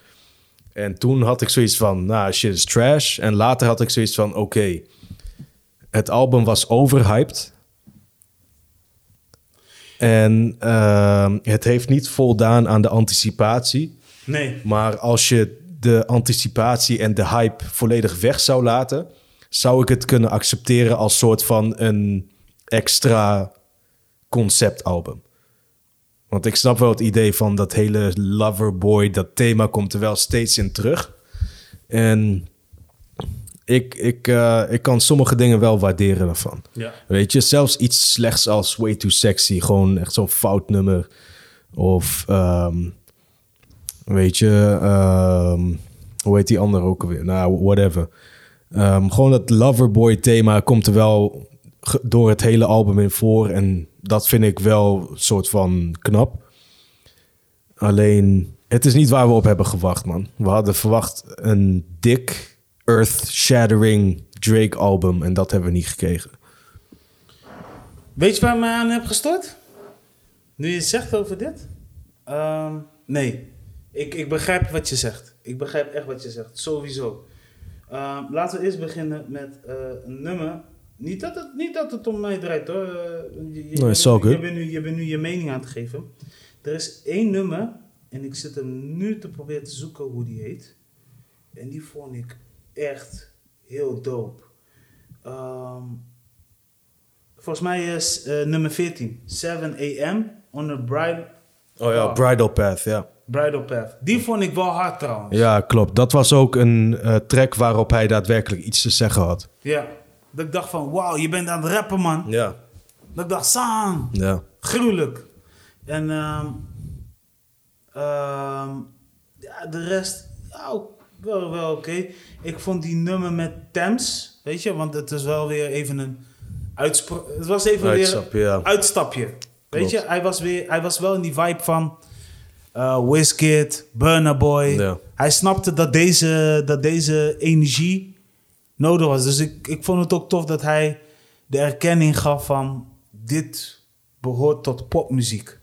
En toen had ik zoiets van, nou, shit is trash. En later had ik zoiets van, oké, het album was overhyped. En ehm, het heeft niet voldaan aan de anticipatie. Nee. Maar als je de anticipatie en de hype volledig weg zou laten, zou ik het kunnen accepteren als soort van een extra conceptalbum. Want ik snap wel het idee van dat hele Loverboy, dat thema komt er wel steeds in terug. En ik, ik, eh, ik kan sommige dingen wel waarderen daarvan. Ja. Weet je, zelfs iets slechts als Way Too Sexy, gewoon echt zo'n fout nummer. Of, ehm, weet je, ehm, hoe heet die andere ook alweer? Nou, whatever. Ehm, gewoon het Loverboy thema komt er wel door het hele album in voor. En dat vind ik wel een soort van knap. Alleen, het is niet waar we op hebben gewacht, man. We hadden verwacht een dik, earth-shattering Drake-album. En dat hebben we niet gekregen. Weet je waar me aan heb gestort? Nu je het zegt over dit? Ehm, nee. Ik, ik begrijp wat je zegt. Ik begrijp echt wat je zegt. Sowieso. Ehm, laten we eerst beginnen met eh, een nummer. Niet dat, het, niet dat het om mij draait hoor. Eh, je, je, bent- je, good. bent nu, je bent nu je mening aan het geven. Er is één nummer. En ik zit hem nu te proberen te zoeken hoe die heet. En die vond ik echt heel dope. Ehm, volgens mij is eh, nummer 14. 7 a.m. on a bride, Oh ja, Bridal Path, ja. Bridal path. Die vond ik wel hard trouwens. Ja, klopt. Dat was ook een eh, track waarop hij daadwerkelijk iets te zeggen had. Ja. Dat ik dacht van, wauw, je bent aan het rappen, man. Ja. Dat ik dacht, Sang, Ja. gruwelijk. En ehm, ehm, ja, de rest, ook wel, wel oké. Ik vond die nummer met Thames, weet je, want het is wel weer even een uitspro... Het was even weer ja. een uitstapje. Weet Klopt. je, hij was, weer, hij was wel in die vibe van eh Wizkid, Burna Boy. Ja. Hij snapte dat deze, dat deze energie nodig was. Dus ik, ik vond het ook tof dat hij de erkenning gaf van... dit behoort tot popmuziek.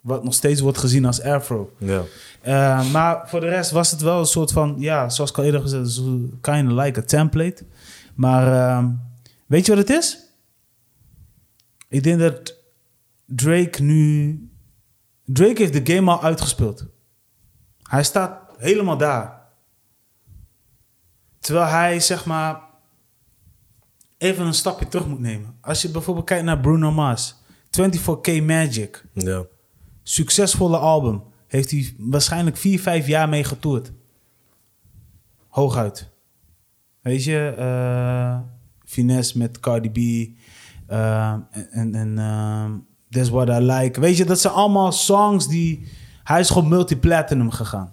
Wat nog steeds wordt gezien als afro. Ja. Eh, maar voor de rest was het wel een soort van... ja, zoals ik al eerder gezegd heb, kind of like a template. Maar ehm, weet je wat het is? Ik denk dat Drake nu... Drake heeft de game al uitgespeeld. Hij staat helemaal daar. Terwijl hij, zeg maar, even een stapje terug moet nemen. Als je bijvoorbeeld kijkt naar Bruno Mars, 24K Magic, Ja. succesvolle album, heeft hij waarschijnlijk 4, 5 jaar mee getoerd. Hooguit. Weet je, eh, Finesse met Cardi B eh, en, en, en That's What I Like. Weet je, dat zijn allemaal songs die... Hij is gewoon multiplatinum gegaan.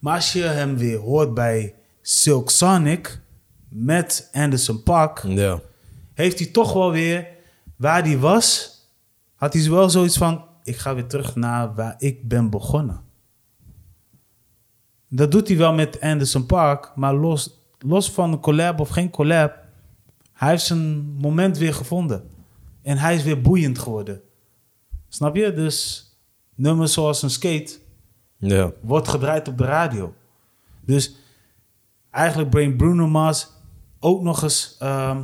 Maar als je hem weer hoort bij Silk Sonic met Anderson Paak, Ja. heeft hij toch wel weer waar hij was, had hij wel zoiets van: ik ga weer terug naar waar ik ben begonnen. Dat doet hij wel met Anderson Park, maar los, los van een collab of geen collab, hij heeft zijn moment weer gevonden. En hij is weer boeiend geworden. Snap je? Dus nummers zoals een skate Ja. wordt gedraaid op de radio. Dus eigenlijk brengt Bruno Mars ook nog eens ehm,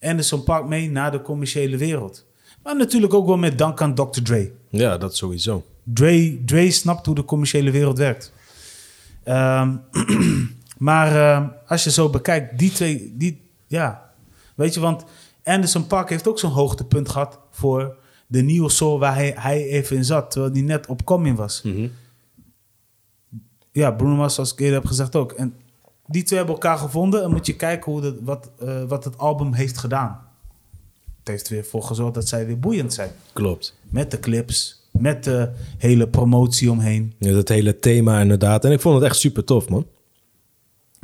Anderson Park mee naar de commerciële wereld. Maar natuurlijk ook wel met dank aan Dr. Dre. Ja, dat sowieso. Dre, Dre snapt hoe de commerciële wereld werkt. Ehm, maar ehm, als je zo bekijkt, die twee, die, ja, weet je, want Anderson Park heeft ook zo'n hoogtepunt gehad voor de nieuwe soul waar hij, hij even in zat, terwijl hij net op coming was. Mhm. Ja, Bruno Mars, zoals ik eerder heb gezegd ook. En die twee hebben elkaar gevonden en moet je kijken hoe dat, wat, eh, wat het album heeft gedaan. Het heeft weer voor gezorgd dat zij weer boeiend zijn. Klopt. Met de clips, met de hele promotie omheen. Ja, dat hele thema inderdaad. En ik vond het echt super tof, man.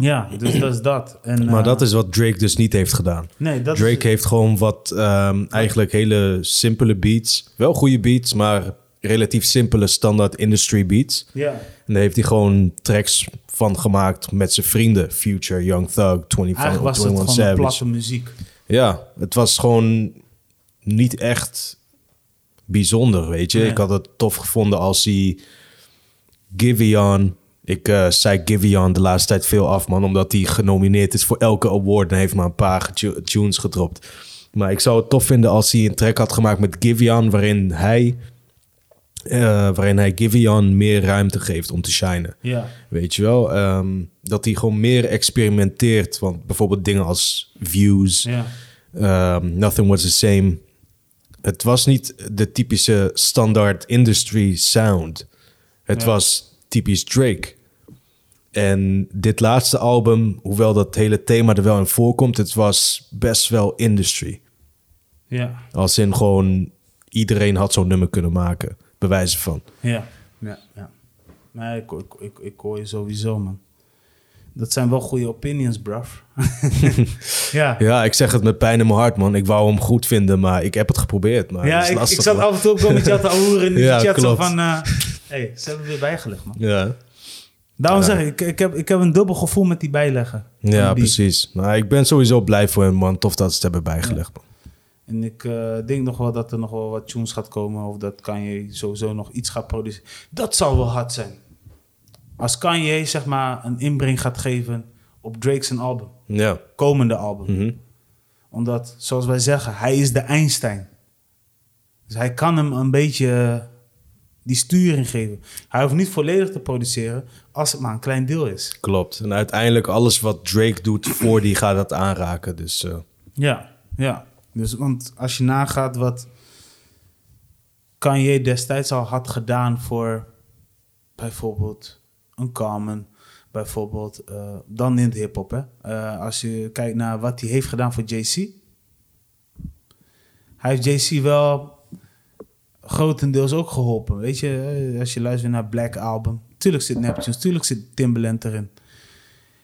Ja, dus dat is dat. En, Maar eh, dat is wat Drake dus niet heeft gedaan. Nee, dat Drake is, heeft gewoon wat ehm, eigenlijk hele simpele beats. Wel goede beats, maar relatief simpele standaard industry beats. Ja, En daar heeft hij gewoon tracks van gemaakt met zijn vrienden. Future, Young Thug, 25, eigenlijk was het 21 gewoon platte muziek. Ja, het was gewoon niet echt bijzonder, weet je. Nee. Ik had het tof gevonden als hij Giveon... Ik eh zei Giveon de laatste tijd veel af, man. Omdat hij genomineerd is voor elke award. En heeft maar een paar tunes gedropt. Maar ik zou het tof vinden als hij een track had gemaakt met Giveon... waarin hij, eh, waarin hij Giveon meer ruimte geeft om te shinen. Ja, Weet je wel? Ehm, dat hij gewoon meer experimenteert. Want bijvoorbeeld dingen als views... ja, Um, Nothing Was The Same. Het was niet de typische standaard industry sound. Het Ja. was typisch Drake. En dit laatste album, hoewel dat hele thema er wel in voorkomt, het was best wel industry. ja, Als in gewoon iedereen had zo'n nummer kunnen maken, bewijzen van. ja, ja. ja. Nee, ik, ik, ik, ik hoor je sowieso, man. Dat zijn wel goede opinions, bruv. ja. Ja, ik zeg het met pijn in mijn hart, man. Ik wou hem goed vinden, maar ik heb het geprobeerd. Maar Ja, het is ik, lastig, ik zat man. af en toe ook wel met jou te horen in de Ja, chat. Zo van, eh hey, ze hebben weer bijgelegd, man. Ja. Daarom zeg ik, ik, heb, ik heb een dubbel gevoel met die bijleggen. Ja, die precies. Nou, ik ben sowieso blij voor hem, man. Tof dat ze het hebben bijgelegd, man. En ik eh, denk nog wel dat er nog wel wat tunes gaat komen. Of dat Kanye sowieso nog iets gaat produceren. Dat zal wel hard zijn. Als Kanye zeg maar een inbreng gaat geven op Drake's album. Ja. Komende album. Mhm. Omdat, zoals wij zeggen, hij is de Einstein. Dus hij kan hem een beetje die sturing geven. Hij hoeft niet volledig te produceren als het maar een klein deel is. Klopt. En uiteindelijk alles wat Drake doet voor die gaat dat aanraken. Dus eh, Ja, ja. Dus, want als je nagaat wat Kanye destijds al had gedaan voor bijvoorbeeld een Common, bijvoorbeeld, eh, dan in de hip-hop. Hè? Eh, als je kijkt naar wat hij heeft gedaan voor JC. Hij heeft JC wel grotendeels ook geholpen. Weet je, eh, als je luistert naar Black Album. Tuurlijk zit Neptunes, tuurlijk zit Timbaland erin.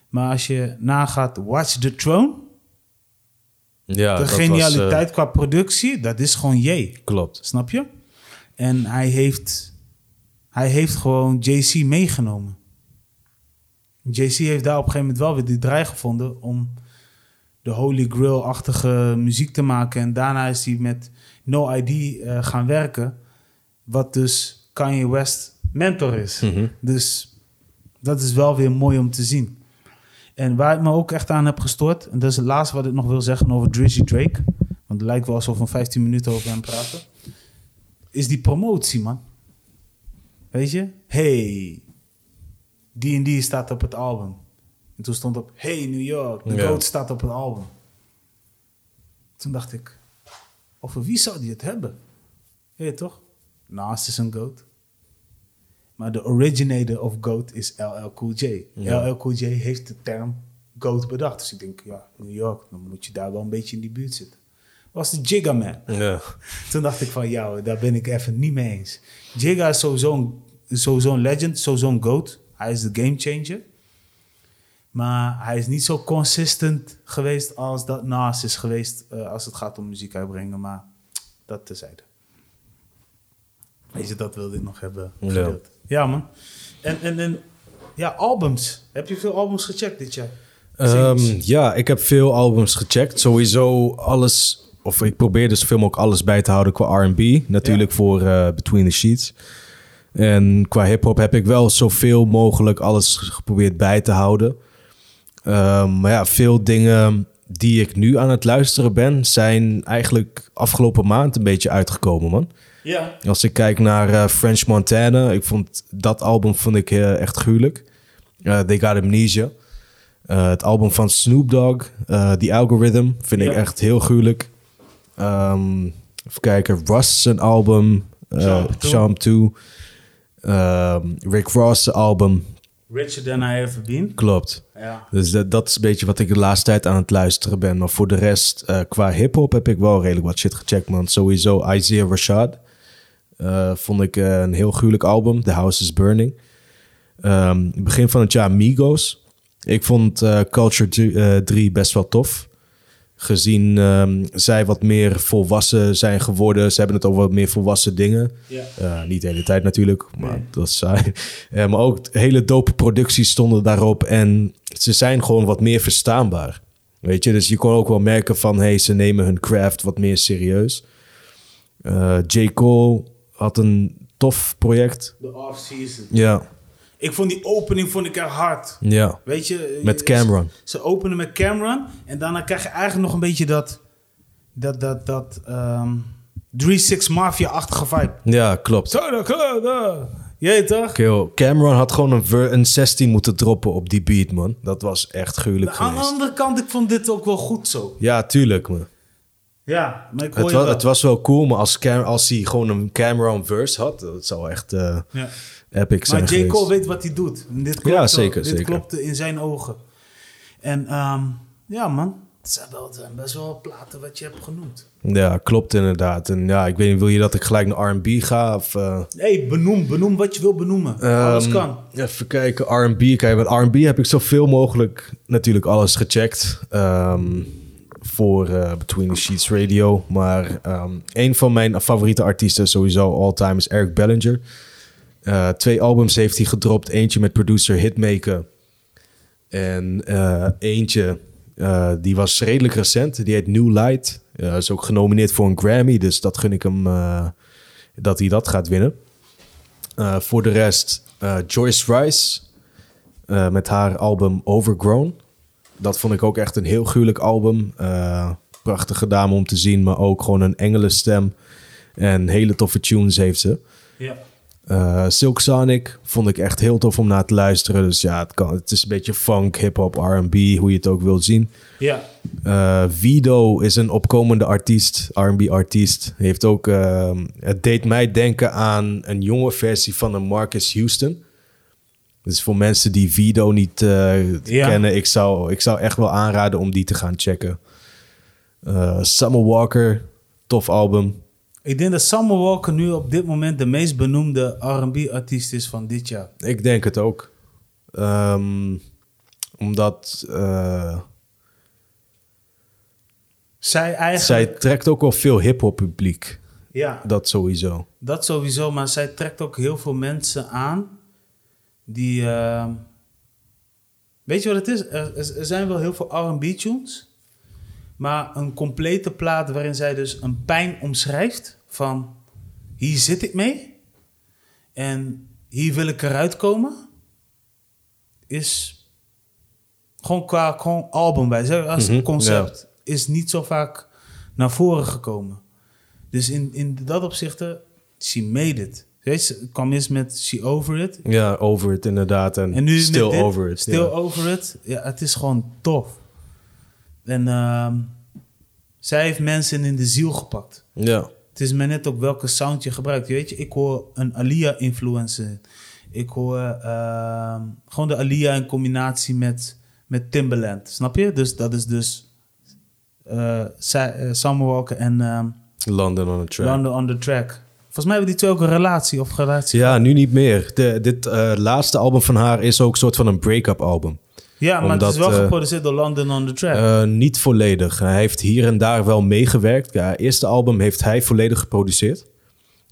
Maar als je nagaat Watch the Throne. Ja, de was, genialiteit qua productie, dat is gewoon J. eh, klopt. Snap je? En hij heeft, hij heeft gewoon JC meegenomen. JC heeft daar op een gegeven moment wel weer die draai gevonden om de Holy Grail-achtige muziek te maken. En daarna is hij met No ID eh, gaan werken, wat dus Kanye West mentor is. Mhm. Dus dat is wel weer mooi om te zien. En waar ik me ook echt aan heb gestoord, en dat is het laatste wat ik nog wil zeggen over Drizzy Drake, want het lijkt wel alsof we 15 minuten over hem praten, is die promotie, man. Weet je? Hey, die en die staat op het album. En toen stond op, hey New York, de Ja. GOAT staat op het album. Toen dacht ik, over wie zou die het hebben? Weet je toch? Nas is een GOAT. Maar de originator of GOAT is LL Cool J. Ja. LL Cool J heeft de term GOAT bedacht. Dus ik denk, ja, New York, dan moet je daar wel een beetje in die buurt zitten. Was de Jigga Man. Ja. Toen dacht ik van, ja, daar ben ik even niet mee eens. Jigga is sowieso een, sowieso een legend, sowieso een GOAT. Hij is de game changer. Maar hij is niet zo consistent geweest als dat Nas is geweest eh, als het gaat om muziek uitbrengen. Maar dat terzijde. Weet je, dat wilde ik nog hebben Ja. gedeeld. Ja, man. En, en, en ja, albums. Heb je veel albums gecheckt dit jaar? Ehm, ja, ik heb veel albums gecheckt. Sowieso alles, of ik probeerde zoveel mogelijk alles bij te houden qua R&B. Natuurlijk voor eh, Between the Sheets. En qua hip-hop heb ik wel zoveel mogelijk alles geprobeerd bij te houden. Ehm, maar ja, veel dingen die ik nu aan het luisteren ben, zijn eigenlijk afgelopen maand een beetje uitgekomen, man. ja. Als ik kijk naar eh, French Montana, ik vond dat album vond ik eh, echt gruwelijk. Eh They Got Amnesia. Het album van Snoop Dogg, The Algorithm, vind ik echt heel gruwelijk. Ehm, even kijken, Russ zijn album, Charm. Charm 2. Ehm, Rick Ross' album, Richer Than I Ever Been. klopt. Ja. Dus dat, dat is een beetje wat ik de laatste tijd aan het luisteren ben. Maar voor de rest, eh, qua hip-hop heb ik wel redelijk wat shit gecheckt, man. Sowieso Isaiah Rashad. eh, vond ik eh, een heel gruwelijk album. The House is Burning. Ehm, begin van het jaar Migos. Ik vond Culture 3 best wel tof. Gezien ehm, zij wat meer volwassen zijn geworden. Ze hebben het over wat meer volwassen dingen. Ja. Eh, niet de hele tijd natuurlijk, maar Nee. dat is saai. Eh, maar ook hele dope producties stonden daarop. En ze zijn gewoon wat meer verstaanbaar. Weet je, dus je kon ook wel merken van... hey, ze nemen hun craft wat meer serieus. Eh, J. Cole had een tof project. De off-season. Ja, Ik vond die opening vond ik echt hard. ja. Weet je? Met eh, Cameron. Ze, ze openen met Cameron. En daarna krijg je eigenlijk nog een beetje dat... Dat, dat, dat... ehm 3-6 Mafia-achtige vibe. Ja, klopt. Zo. Jee, toch? Kill. Cameron had gewoon een, een 16 moeten droppen op die beat, man. Dat was echt gruwelijk Aan de andere kant, ik vond dit ook wel goed zo. Ja, tuurlijk, man. Ja, maar ik hoor Het was, wel. het was wel cool, maar als, Cam, als hij gewoon een Cameron verse had, dat zou echt eh, Ja. Epic zijn Maar J. Cole weet wat hij doet. Dit klopt Ja, zeker, Dit zeker. klopte in zijn ogen. En ehm, ja, man. Het zijn, wel, het zijn best wel platen wat je hebt genoemd. Ja, klopt inderdaad. En ja, ik weet niet, wil je dat ik gelijk naar R&B ga? Of, eh, hey, benoem, benoem wat je wil benoemen. Alles Ehm, kan. Even kijken, R&B. Kijk, met R&B heb ik zoveel mogelijk natuurlijk alles gecheckt. ehm, voor eh, Between the Sheets Radio. Maar een van mijn favoriete artiesten sowieso all time is Eric Bellinger. Eh, twee albums heeft hij gedropt. Eentje met producer Hitmaker. En eh, eentje, eh, die was redelijk recent. Die heet New Light. Is ook genomineerd voor een Grammy. Dus dat gun ik hem dat hij dat gaat winnen. Voor de rest Joyce Rice met haar album Overgrown. Dat vond ik ook echt een heel gruwelijk album. Prachtige dame om te zien, maar ook gewoon een engelenstem. En hele toffe tunes heeft ze. Ja. Eh, Silk Sonic vond ik echt heel tof om naar te luisteren. Dus ja, het, kan, het is een beetje funk, hip-hop, RB, hoe je het ook wilt zien. Ja. Eh, Vido is een opkomende artiest, R&B-artiest. Heeft ook, ehm, het deed mij denken aan een jonge versie van een Marcus Houston. Dus voor mensen die Vido niet eh, Ja. kennen, ik zou, ik zou echt wel aanraden om die te gaan checken. Summer Walker, tof album. Ik denk dat Summer Walker nu op dit moment de meest benoemde R&B-artiest is van dit jaar. Ik denk het ook. Ehm, omdat eh, Zij eigenlijk... zij trekt ook wel veel hip-hop publiek. ja, Dat sowieso. dat sowieso. Maar zij trekt ook heel veel mensen aan die... ehm, weet je wat het is? Er, er- er zijn wel heel veel R&B-tunes. Maar een complete plaat waarin zij dus een pijn omschrijft van... Hier zit ik mee. En hier wil ik eruit komen. Is gewoon qua gewoon album bij. Als Mhm, concept is niet zo vaak naar voren gekomen. Dus in, in dat opzichte, she made it. Ze kwam eerst met She Over It. Ja, over het inderdaad. En, En nu still dit, over it. Still. Over It. Ja, het is gewoon tof. En ehm, zij heeft mensen in de ziel gepakt. Ja. Het is maar net ook welke sound je gebruikt. Weet je, ik hoor een Alia-influencer. Ik hoor ehm, gewoon de Alia in combinatie met, met Timbaland. Snap je? Dus dat is dus eh Sa- eh, Summer Walker en ehm, London on a track. London on the Track. Volgens mij hebben die twee ook een relatie of relatie. Ja, nu niet meer. De, dit eh, laatste album van haar is ook een soort van een break-up album. Ja, maar het is wel eh, geproduceerd door London on the Track. Eh, niet volledig. Hij heeft hier en daar wel meegewerkt. Ja, het eerste album heeft hij volledig geproduceerd.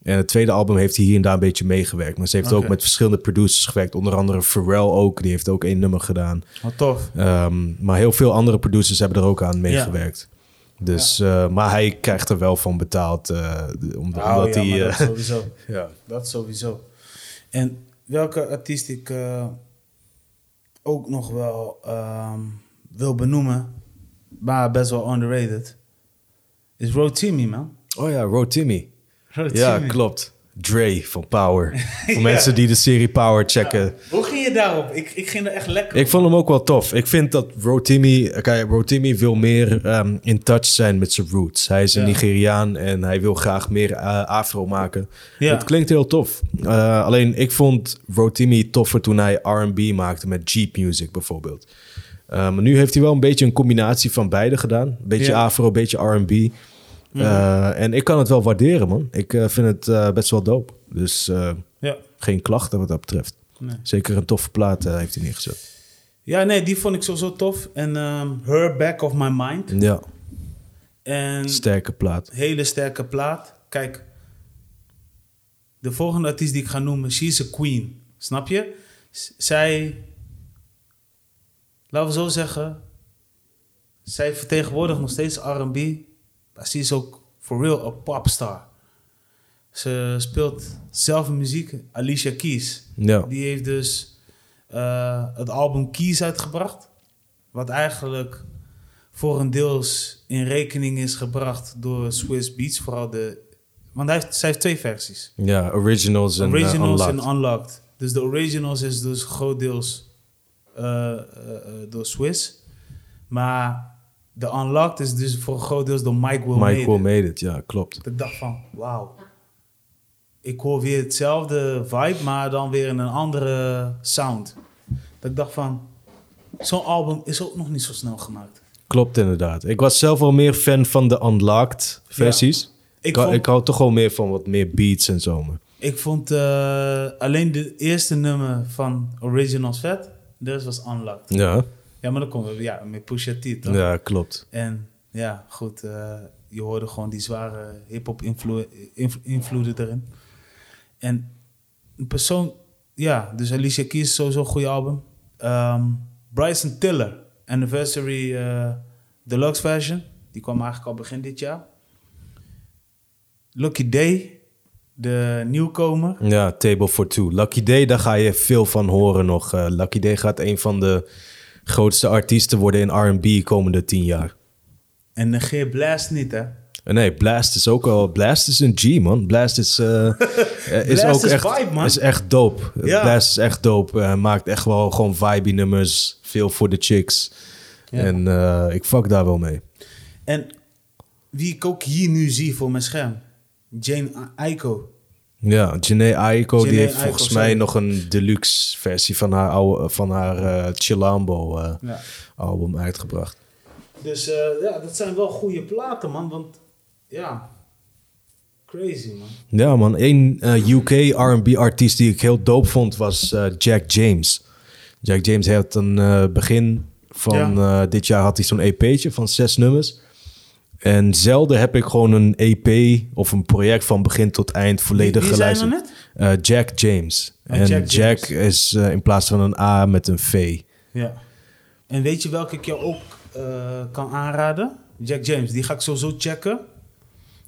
En het tweede album heeft hij hier en daar een beetje meegewerkt. Maar ze heeft ook met verschillende producers gewerkt. Onder andere Pharrell ook. Die heeft ook één nummer gedaan. Wat tof. Ehm, maar heel veel andere producers hebben er ook aan meegewerkt. Dus, eh, maar hij krijgt er wel van betaald. om- omdat Oh, ja, hij... dat sowieso. ja. Dat sowieso. En welke artiest ik ook nog wel ehm, wil benoemen, maar best wel underrated, is Rotimi, man. Oh ja, Rotimi. Rotimi. Ja, klopt. Dre van Power. Voor mensen die de serie Power checken. Hoe ging je daarop? Ik, ik ging er echt lekker Ik vond hem ook wel tof. Ik vind dat Rotimi... Kijk, Rotimi wil meer ehm, in touch zijn met zijn roots. Hij is een Ja. Nigeriaan en hij wil graag meer eh, afro maken. Het klinkt heel tof. Eh, alleen ik vond Rotimi toffer toen hij R&B maakte met Jeep Music bijvoorbeeld. Eh, nu heeft hij wel een beetje een combinatie van beide gedaan. Een beetje afro, een beetje R&B. Eh, en ik kan het wel waarderen, man. Ik eh, vind het eh, best wel dope. Dus Ja. geen klachten wat dat betreft. Nee. Zeker een toffe plaat heeft hij neergezet. ja, nee, die vond ik sowieso tof. En ehm, Her Back of My Mind. Ja, En sterke plaat. hele sterke plaat. Kijk, de volgende artiest die ik ga noemen, she's a queen. Snap je? Zij, laten we zo zeggen, zij vertegenwoordigt nog steeds R&B, maar ze is ook for real een popstar. Ze speelt zelf muziek, Alicia Keys. Ja. Die heeft dus eh, het album Keys uitgebracht. Wat eigenlijk voor een deels in rekening is gebracht door Swiss Beats. Vooral de... Want hij heeft, zij heeft twee versies. Ja, originals en eh, originals Unlocked. en Unlocked. Dus de originals is dus grootdeels eh, eh, eh, door Swiss. Maar de Unlocked is dus voor een groot deels door Mike Will Mike Will made it, ja, klopt. Dat ik dacht van, wauw. Ik hoor weer hetzelfde vibe, maar dan weer in een andere sound. Dat ik dacht van, zo'n album is ook nog niet zo snel gemaakt. Klopt inderdaad. Ik was zelf wel meer fan van de Unlocked versies. Ik Ik, hou- vond- ik hou toch wel meer van wat meer beats en zo. maar- Ik vond eh, alleen de eerste nummer van Originals vet. Rest was Unlocked. Ja, Ja, maar dan komen we ja, met Pusha T, toch? ja klopt. En ja, goed, eh, je hoorde gewoon die zware hip-hop invloe- inv- invloeden erin. En een persoon, ja, dus Alicia Keys is sowieso een goede album. Ehm, Bryson Tiller, Anniversary eh, Deluxe version, die kwam eigenlijk al begin dit jaar. Lucky Day, de nieuwkomer. Ja, Table for Two. Lucky Day, daar ga je veel van horen nog. Eh, Lucky Day gaat een van de grootste artiesten worden in R&B komende tien jaar. En negeer Blast niet, hè? Nee, Blast is ook al... Blast is een G, man. Blast is, eh, eh, is ook is echt, vibe, man. is echt dope. Ja. Blast is echt dope. Hij maakt echt wel gewoon vibey nummers. Veel voor de chicks. Ja. En eh, ik fuck daar wel mee. En wie ik ook hier nu zie voor mijn scherm, Jane Aiko. Ja, Janae Aiko die heeft Aiko, volgens mij sorry. nog een deluxe versie van haar, oude, van haar eh, Chilambo eh, Ja. album uitgebracht. Dus eh, ja, dat zijn wel goede platen, man. Want ja, crazy, man. Ja man, één UK R&B artiest die ik heel dope vond was Jack James. Jack James had een begin van dit jaar had hij zo'n EP'tje van zes nummers. En zelden heb ik gewoon een EP of een project van begin tot eind volledig Wie- wie geluisterd. Eh, Jack James. Oh, en Jack Jack, James. is eh, in plaats van een A met een V. Ja. En weet je welke ik jou ook eh, kan aanraden? Jack James, die ga ik sowieso checken.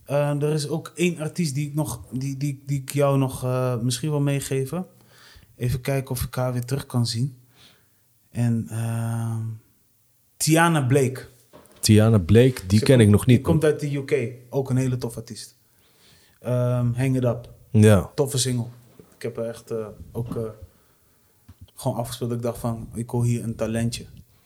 Er is ook één artiest die ik, nog, die, die, die ik jou nog misschien wil meegeven. Even kijken of ik haar weer terug kan zien. En Tiana Blake. Tiana Blake, die Ze ken ik nog niet. Die komt uit de UK. Ook een hele tof artiest. Ehm, Hang It Up. Ja, Toffe single. Ik heb er echt eh, ook eh, gewoon afgespeeld. Ik dacht van, ik hoor hier een talentje.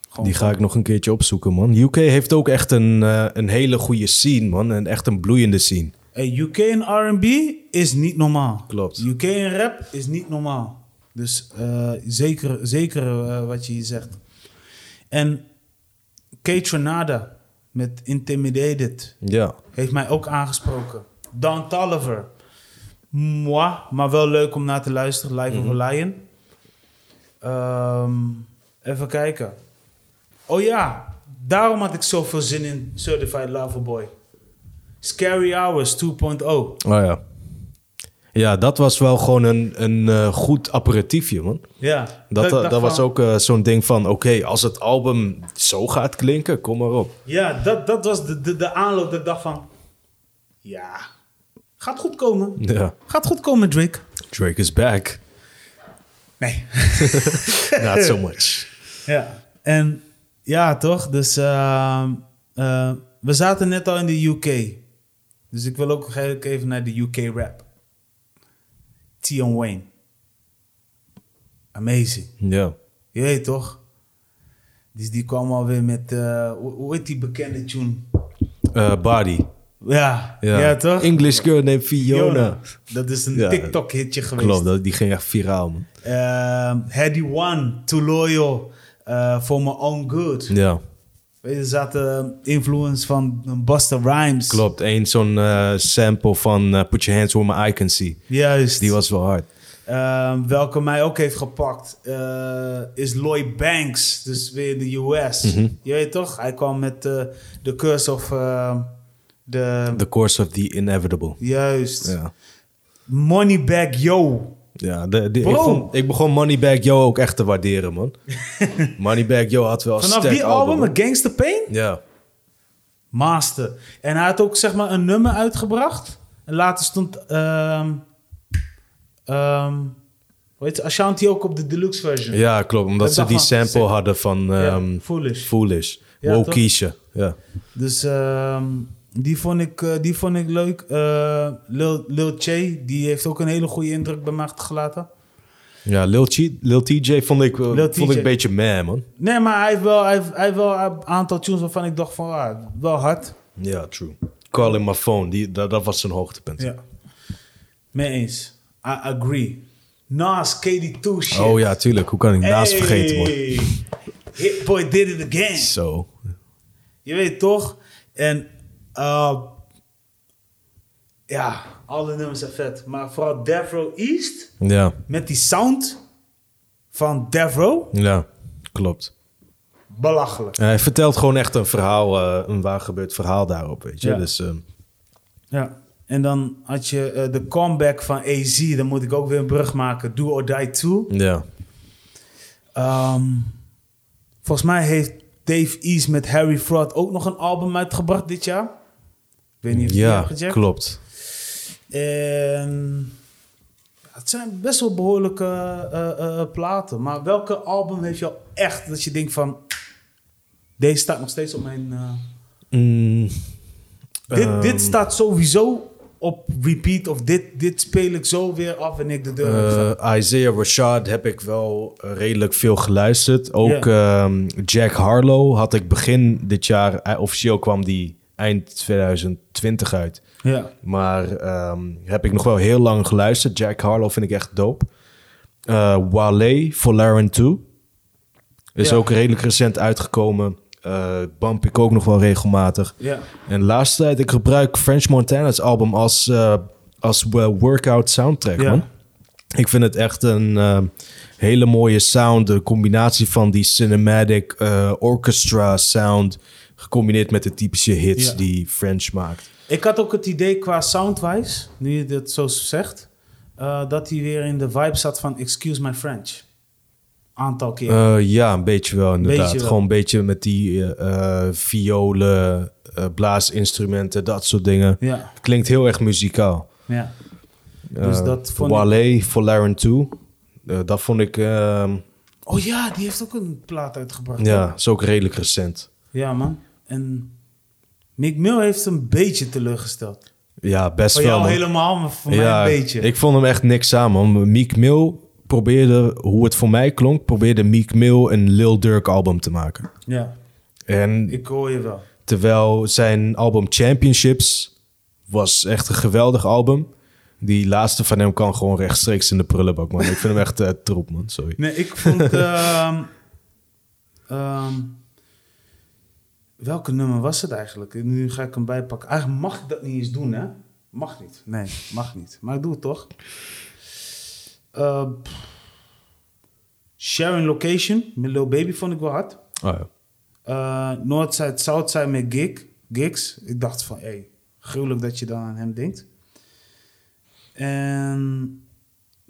Gewoon die ga van- ik nog een keertje opzoeken, man. UK heeft ook echt een, eh, een hele goede scene, man. En echt een bloeiende scene. Hey, UK en R&B is niet normaal. Klopt. UK en rap is niet normaal. Dus zeker, zeker wat je hier zegt. En Kate Renada met Intimidated Ja, heeft mij ook aangesproken. Don Tolliver. Moi, maar wel leuk om naar te luisteren. Live of a Lion. Ehm, even kijken. Oh ja, daarom had ik zoveel zin in Certified Lover Boy. Scary Hours 2.0. oh ja. Ja, dat was wel gewoon een, een eh, goed aperitiefje, man. Ja, Dat, ik dat, was van- ook eh, zo'n ding van... Oké, als het album zo gaat klinken, kom maar op. Ja, dat, dat was de, de, de aanloop dat ik dacht van... Ja, gaat goed komen. Ja. Gaat goed komen, Drake. Drake is back. Nee. Not so much. Ja, en ja, toch? Dus ehm, eh, we zaten net al in de UK. Dus ik wil ook even naar de UK rap. Tion Wayne. Amazing. Ja. Je weet toch? Dus die kwam alweer met, eh, hoe, heet die bekende tune? Eh, Body. Ja, Ja. ja. toch? English girl named Fiona. Dat is een Ja. TikTok-hitje geweest. Klopt, dat, die ging echt viraal, man. Ehm, Heady One, Too Loyal, eh, For My Own Good. Ja, er zaten influence van Busta Rhymes. klopt. Eén zo'n eh, sample van eh, Put Your Hands Where My Eye Can See. Juist. Die was wel hard. Ehm, welke mij ook heeft gepakt eh, is Lloyd Banks. Dus weer de US. Je weet toch? Hij kwam met eh, The Curse of eh, de... The Course of the Inevitable. Juist. Ja. Moneybag Yo. Ja, de, de- ik, vond, ik begon Moneybag Yo ook echt te waarderen, man. Moneybag Yo had wel Vanaf sterk die album, Gangster Pain, Ja, master. En hij had ook zeg maar een nummer uitgebracht. En later stond... hoe heet het? Ashanti ook op de deluxe version. ja, klopt. Omdat ze die sample hadden van Ja, ehm, Foolish. Foolish. Ja? Wokeisha. Ja. Dus ehm, die, vond ik, eh, die vond ik leuk. Eh, Lil, Lil Che, die heeft ook een hele goede indruk bij mij achtergelaten. Ja, Lil, Lil TJ vond ik, eh, vond ik een beetje meh, man. Nee, maar hij heeft wel, hij heeft, hij heeft wel een aantal tunes waarvan ik dacht van, ah, wel hard. Ja, true. Calling my phone, die, dat, dat was zijn hoogtepunt. Ja. Mee eens. I agree. Nas, KD2 shit. Oh ja, tuurlijk. Hoe kan ik naast vergeten, man? Hey. Hit Boy did it again. Zo. Je weet toch? En uh, ja, alle nummers zijn vet. Maar vooral Death Row East, Ja, met die sound van Death Row, ja, klopt. belachelijk. Hij vertelt gewoon echt een verhaal, eh, een waar gebeurd verhaal daarop, weet je. Ja. Dus ehm, Ja. En dan had je eh, de comeback van AZ, dan moet ik ook weer een brug maken. Do or Die 2. ja. Ehm, volgens mij heeft Dave East met Harry Fraud ook nog een album uitgebracht dit jaar. Ik weet niet of je Ja, hebt klopt. En het zijn best wel behoorlijke eh, eh, eh, platen. Maar welke album heeft jou echt dat je denkt van... Deze staat nog steeds op mijn... Mm, dit, Ehm. dit staat sowieso op repeat. Of dit, dit speel ik zo weer af en ik de deur Isaiah Rashad heb ik wel redelijk veel geluisterd. Ook ehm, Jack Harlow had ik begin dit jaar, officieel kwam die eind 2020 uit. Ja. Maar ehm, heb ik nog wel heel lang geluisterd. Jack Harlow vind ik echt dope. Eh Wale, Laren 2. Is Ja. ook redelijk recent uitgekomen. Eh bump ik ook nog wel regelmatig. Ja. En de laatste tijd, ik gebruik French Montana's album als, eh, als workout soundtrack, Ja. man. Ik vind het echt een eh, hele mooie sound. De combinatie van die cinematic orchestra sound... gecombineerd met de typische hits Ja. die French maakt. Ik had ook het idee qua soundwise, nu je dit zo zegt, eh, dat hij weer in de vibe zat van Excuse My French. Aantal keer. Eh, ja, een beetje wel inderdaad. Beetje wel. Gewoon een beetje met die eh, violen, blaasinstrumenten, dat soort dingen. ja, Klinkt heel erg muzikaal. ja. Dus dat vond ik- Wale, Laren 2. Eh, dat vond ik... ehm, Oh ja, die heeft ook een plaat uitgebracht. ja, is ook redelijk recent. Ja, man. En Mick Mill heeft een beetje teleurgesteld. Ja, best Voor wel. jou man. helemaal, maar voor ja, mij een beetje. Ik vond hem echt niks aan, man. Meek Mill probeerde, hoe het voor mij klonk... probeerde Meek Mill een Lil Durk album te maken. Ja, En ik hoor je wel. Terwijl zijn album Championships was echt een geweldig album. Die laatste van hem kan gewoon rechtstreeks in de prullenbak, man. Ik vind hem echt eh, troep, man. Sorry. Nee, ik vond... ehm, welke nummer was het eigenlijk? Nu ga ik hem bijpakken. Eigenlijk mag ik dat niet eens doen, hè? Mag niet. Nee, mag niet. Maar ik doe het toch. Pff. Sharing Location met Lil Baby vond ik wel hard. Oh, ja. Eh Northside, Southside met Gig, Gigs. Ik dacht van, hé, hey, gruwelijk dat je dan aan hem denkt. En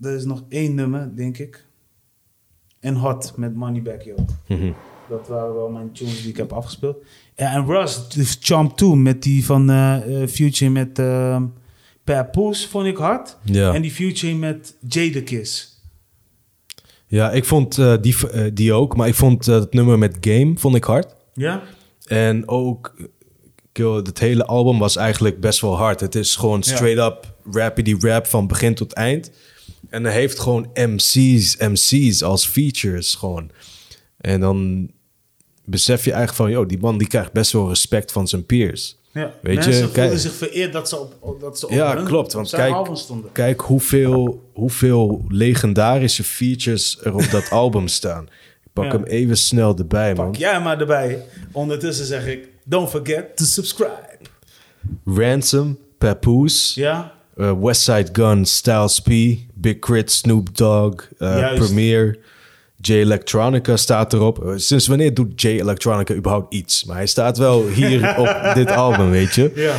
er is nog één nummer, denk ik. En Hot met Moneyback Yo. Mhm. Dat waren wel mijn tunes die ik heb afgespeeld. Ja, en Russ, de Champ 2 met die van eh, eh, Future met uh, Papoose vond ik hard. Ja. En die Future met Jadakiss. ja, ik vond eh, die, die ook. Maar ik vond het nummer met Game vond ik hard. Ja? En ook... kill, Het hele album was eigenlijk best wel hard. Het is gewoon straight up rappity rap van begin tot eind. En hij heeft gewoon MC's, MC's als features gewoon. En dan besef je eigenlijk van... Yo, die man die krijgt best wel respect van zijn peers. Ja, Weet mensen je, voelden kijk- zich vereerd dat ze op, op- dat ze op Ja, hun- klopt, op want kijk-. Kijk hoeveel, hoeveel legendarische features er op dat album staan. Ik pak Ja. hem even snel erbij, man. Pak jij maar erbij. Ondertussen zeg ik, don't forget to subscribe. Ransom, Papoose, Ja? uh, Westside Gun, Styles P, Big Crit, Snoop Dogg, uh. Premier, J Electronica staat erop. Uh, Sinds wanneer doet J Electronica überhaupt iets? Maar hij staat wel hier op dit album, weet je. Ja.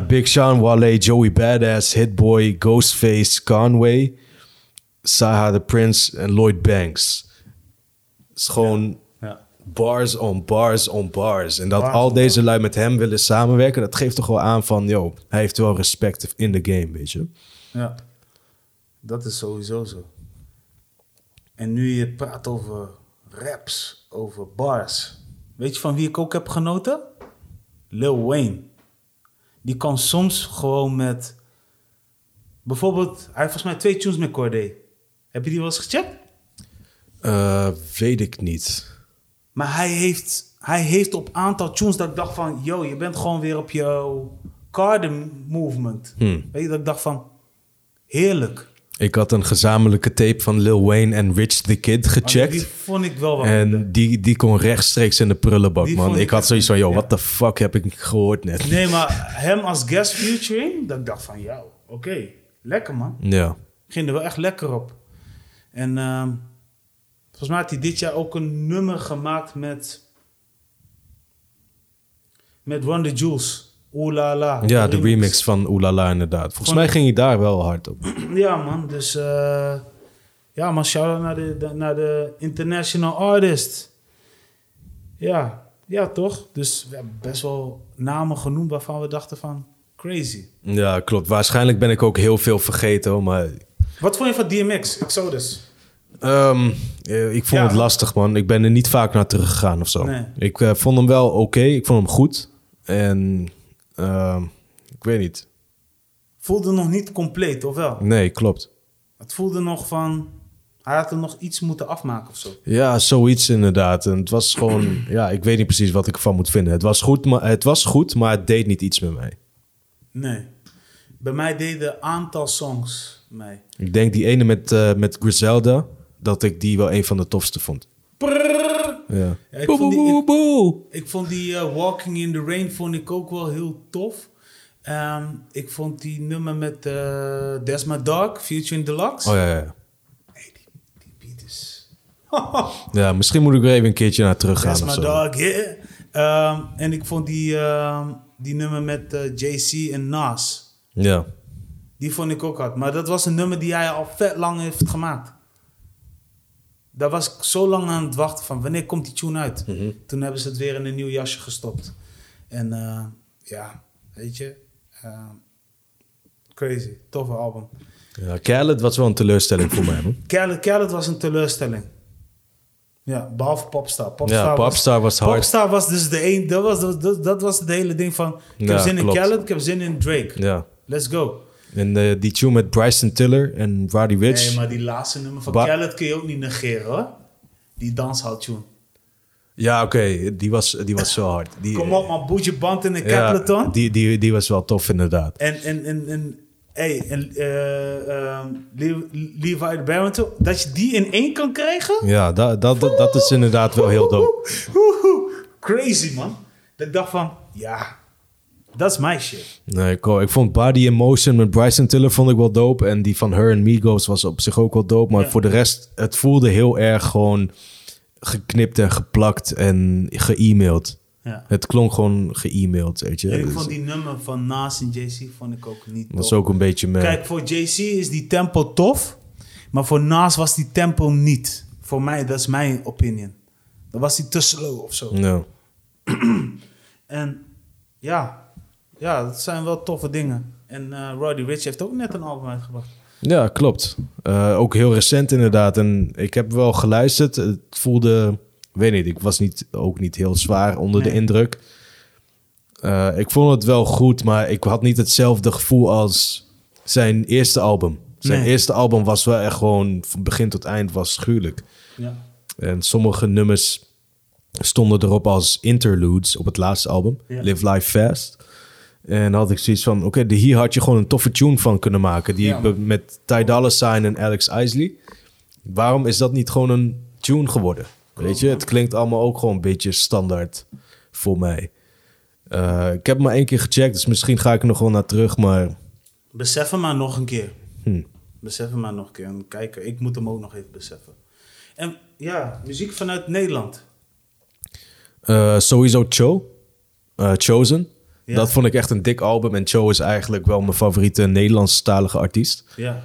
Uh, Big Sean, Wale, Joey Badass, Hitboy, Ghostface, Conway, Saha the Prince en Lloyd Banks. Het is gewoon Ja. bars on bars on bars. En dat Bars al deze lui met hem willen samenwerken, dat geeft toch wel aan van, yo, hij heeft wel respect in de game, weet je. ja. Dat is sowieso zo. En nu je praat over raps, over bars. Weet je van wie ik ook heb genoten? Lil Wayne. Die kan soms gewoon met... Bijvoorbeeld, hij heeft volgens mij twee tunes met Corday. Heb je die wel eens gecheckt? Uh, weet ik niet. Maar hij heeft, hij heeft op aantal tunes dat ik dacht van... Yo, je bent gewoon weer op jouw Carden movement. Hmm. Weet je, dat ik dacht van... Heerlijk. Ik had een gezamenlijke tape van Lil Wayne en Rich the Kid gecheckt. Die vond ik wel wat. En die, die kon rechtstreeks in de prullenbak, Die man. Ik, ik had zoiets van, yo, ja. what the fuck heb ik gehoord net? Nee, maar hem als guest featuring, dat ik dacht van, jou, oké, lekker man. Ja. Ging er wel echt lekker op. En ehm, volgens mij had hij dit jaar ook een nummer gemaakt met, met Run the Jules. Oeh la la. Ja, de remix van Oelala inderdaad. Volgens mij ging hij daar wel hard op. Ja man, dus eh, ja man, shout-out naar de, de- naar de international artist. Ja, ja toch? Dus we hebben best wel namen genoemd waarvan we dachten van, crazy. Ja, klopt. Waarschijnlijk ben ik ook heel veel vergeten, hoor, maar... Wat vond je van DMX, Exodus? eh, ik vond Ja. het lastig, man. Ik ben er niet vaak naar teruggegaan of zo. Nee. Ik eh, vond hem wel oké. Ik vond hem goed. En... ehm, ik weet niet. Voelde nog niet compleet, of wel? Nee, klopt. Het voelde nog van, hij had er nog iets moeten afmaken of zo. Ja, zoiets inderdaad. En het was gewoon... ja, ik weet niet precies wat ik ervan moet vinden. Het was goed, maar het, was goed, maar het deed niet iets met mij. Nee. Bij mij deden een aantal songs mee. Ik denk die ene met, eh, met Griselda, dat ik die wel een van de tofste vond. Ja. Ja, ik Boe, vond die- boe, boe. Ik vond die eh, Walking in the Rain vond ik ook wel heel tof. Ehm, ik vond die nummer met eh Desma Dog, Future in Deluxe. Oh ja, ja. Hey, die, die beat is... Ja, misschien moet ik er even een keertje naar terug gaan Desma. Dog, yeah. Ehm, en ik vond die, ehm, die nummer met eh, JC en Nas. Ja. Die vond ik ook hard. Maar dat was een nummer die hij al vet lang heeft gemaakt. Daar was ik zo lang aan het wachten van wanneer komt die tune uit. Mhm. Toen hebben ze het weer in een nieuw jasje gestopt. En eh, ja, weet je. eh, crazy. Toffe album. ja. Khaled was wel een teleurstelling voor mij. Khaled, Khaled was een teleurstelling. Ja, behalve Popstar. Popstar Ja, Popstar was hard. Popstar was dus de een... Dat was, dat, dat, was het hele ding van... Ik heb Ja, zin in. Khaled, ik heb zin in Drake. Ja. Let's go. En eh, die tune met Bryson Tiller en Roddy Ricch. Nee, maar die laatste nummer van Khaled kun je ook niet negeren hoor. Die danshouttune. Ja, oké, die, was, die was zo hard. Die, Kom op man, Boetje Band in de ja, Capleton. die, die, die was wel tof, inderdaad. En, en, en, en, hey, en eh, ehm, Le- Levi Barrington, dat je die in één kan krijgen? Ja, dat, dat, dat, dat is inderdaad wel heel dope. Crazy man. Dat ik dacht van, ja, dat is mijn shit. Nee, ik, ik vond Body in Motion met Bryson Tiller vond ik wel dope. En die van Her en Migos was op zich ook wel dope. Maar Ja. voor de rest, het voelde heel erg gewoon geknipt en geplakt en ge-e-mailed. Ja. Het klonk gewoon ge-e-mailed, weet je. Ik Dus vond die nummer van Nas en JC vond ik ook niet dat was tof. ook een beetje mee. Kijk, voor JC is die tempo tof, maar voor Nas was die tempo niet. Voor mij, dat is mijn opinion. Dan was hij te slow of zo. Ja. En ja, ja, dat zijn wel toffe dingen. En eh Roddy Rich heeft ook net een album uitgebracht. Ja, klopt. Eh, ook heel recent inderdaad. En ik heb wel geluisterd. Het voelde, weet niet, ik was niet, ook niet heel zwaar onder de indruk. Eh, ik vond het wel goed, maar ik had niet hetzelfde gevoel als zijn eerste album. Zijn Nee. eerste album was wel echt gewoon van begin tot eind was schuwelijk. Ja. En sommige nummers stonden erop als interludes op het laatste album, Ja. Live Life Fast. En had ik zoiets van, oké, de hier had je gewoon een toffe tune van kunnen maken. Die Ja, met Ty Dolla Sign en Alex Isley. Waarom is dat niet gewoon een tune geworden? Weet je, het klinkt allemaal ook gewoon een beetje standaard voor mij. Eh, ik heb maar één keer gecheckt, dus misschien ga ik er nog wel naar terug. Maar Besef hem maar nog een keer. hm, Besef hem maar nog een keer. En kijken, ik moet hem ook nog even beseffen. En ja, muziek vanuit Nederland. eh, sowieso Cho, eh, Chosen. Ja. Dat vond ik echt een dik album. En Cho is eigenlijk wel mijn favoriete Nederlandstalige artiest. Ja.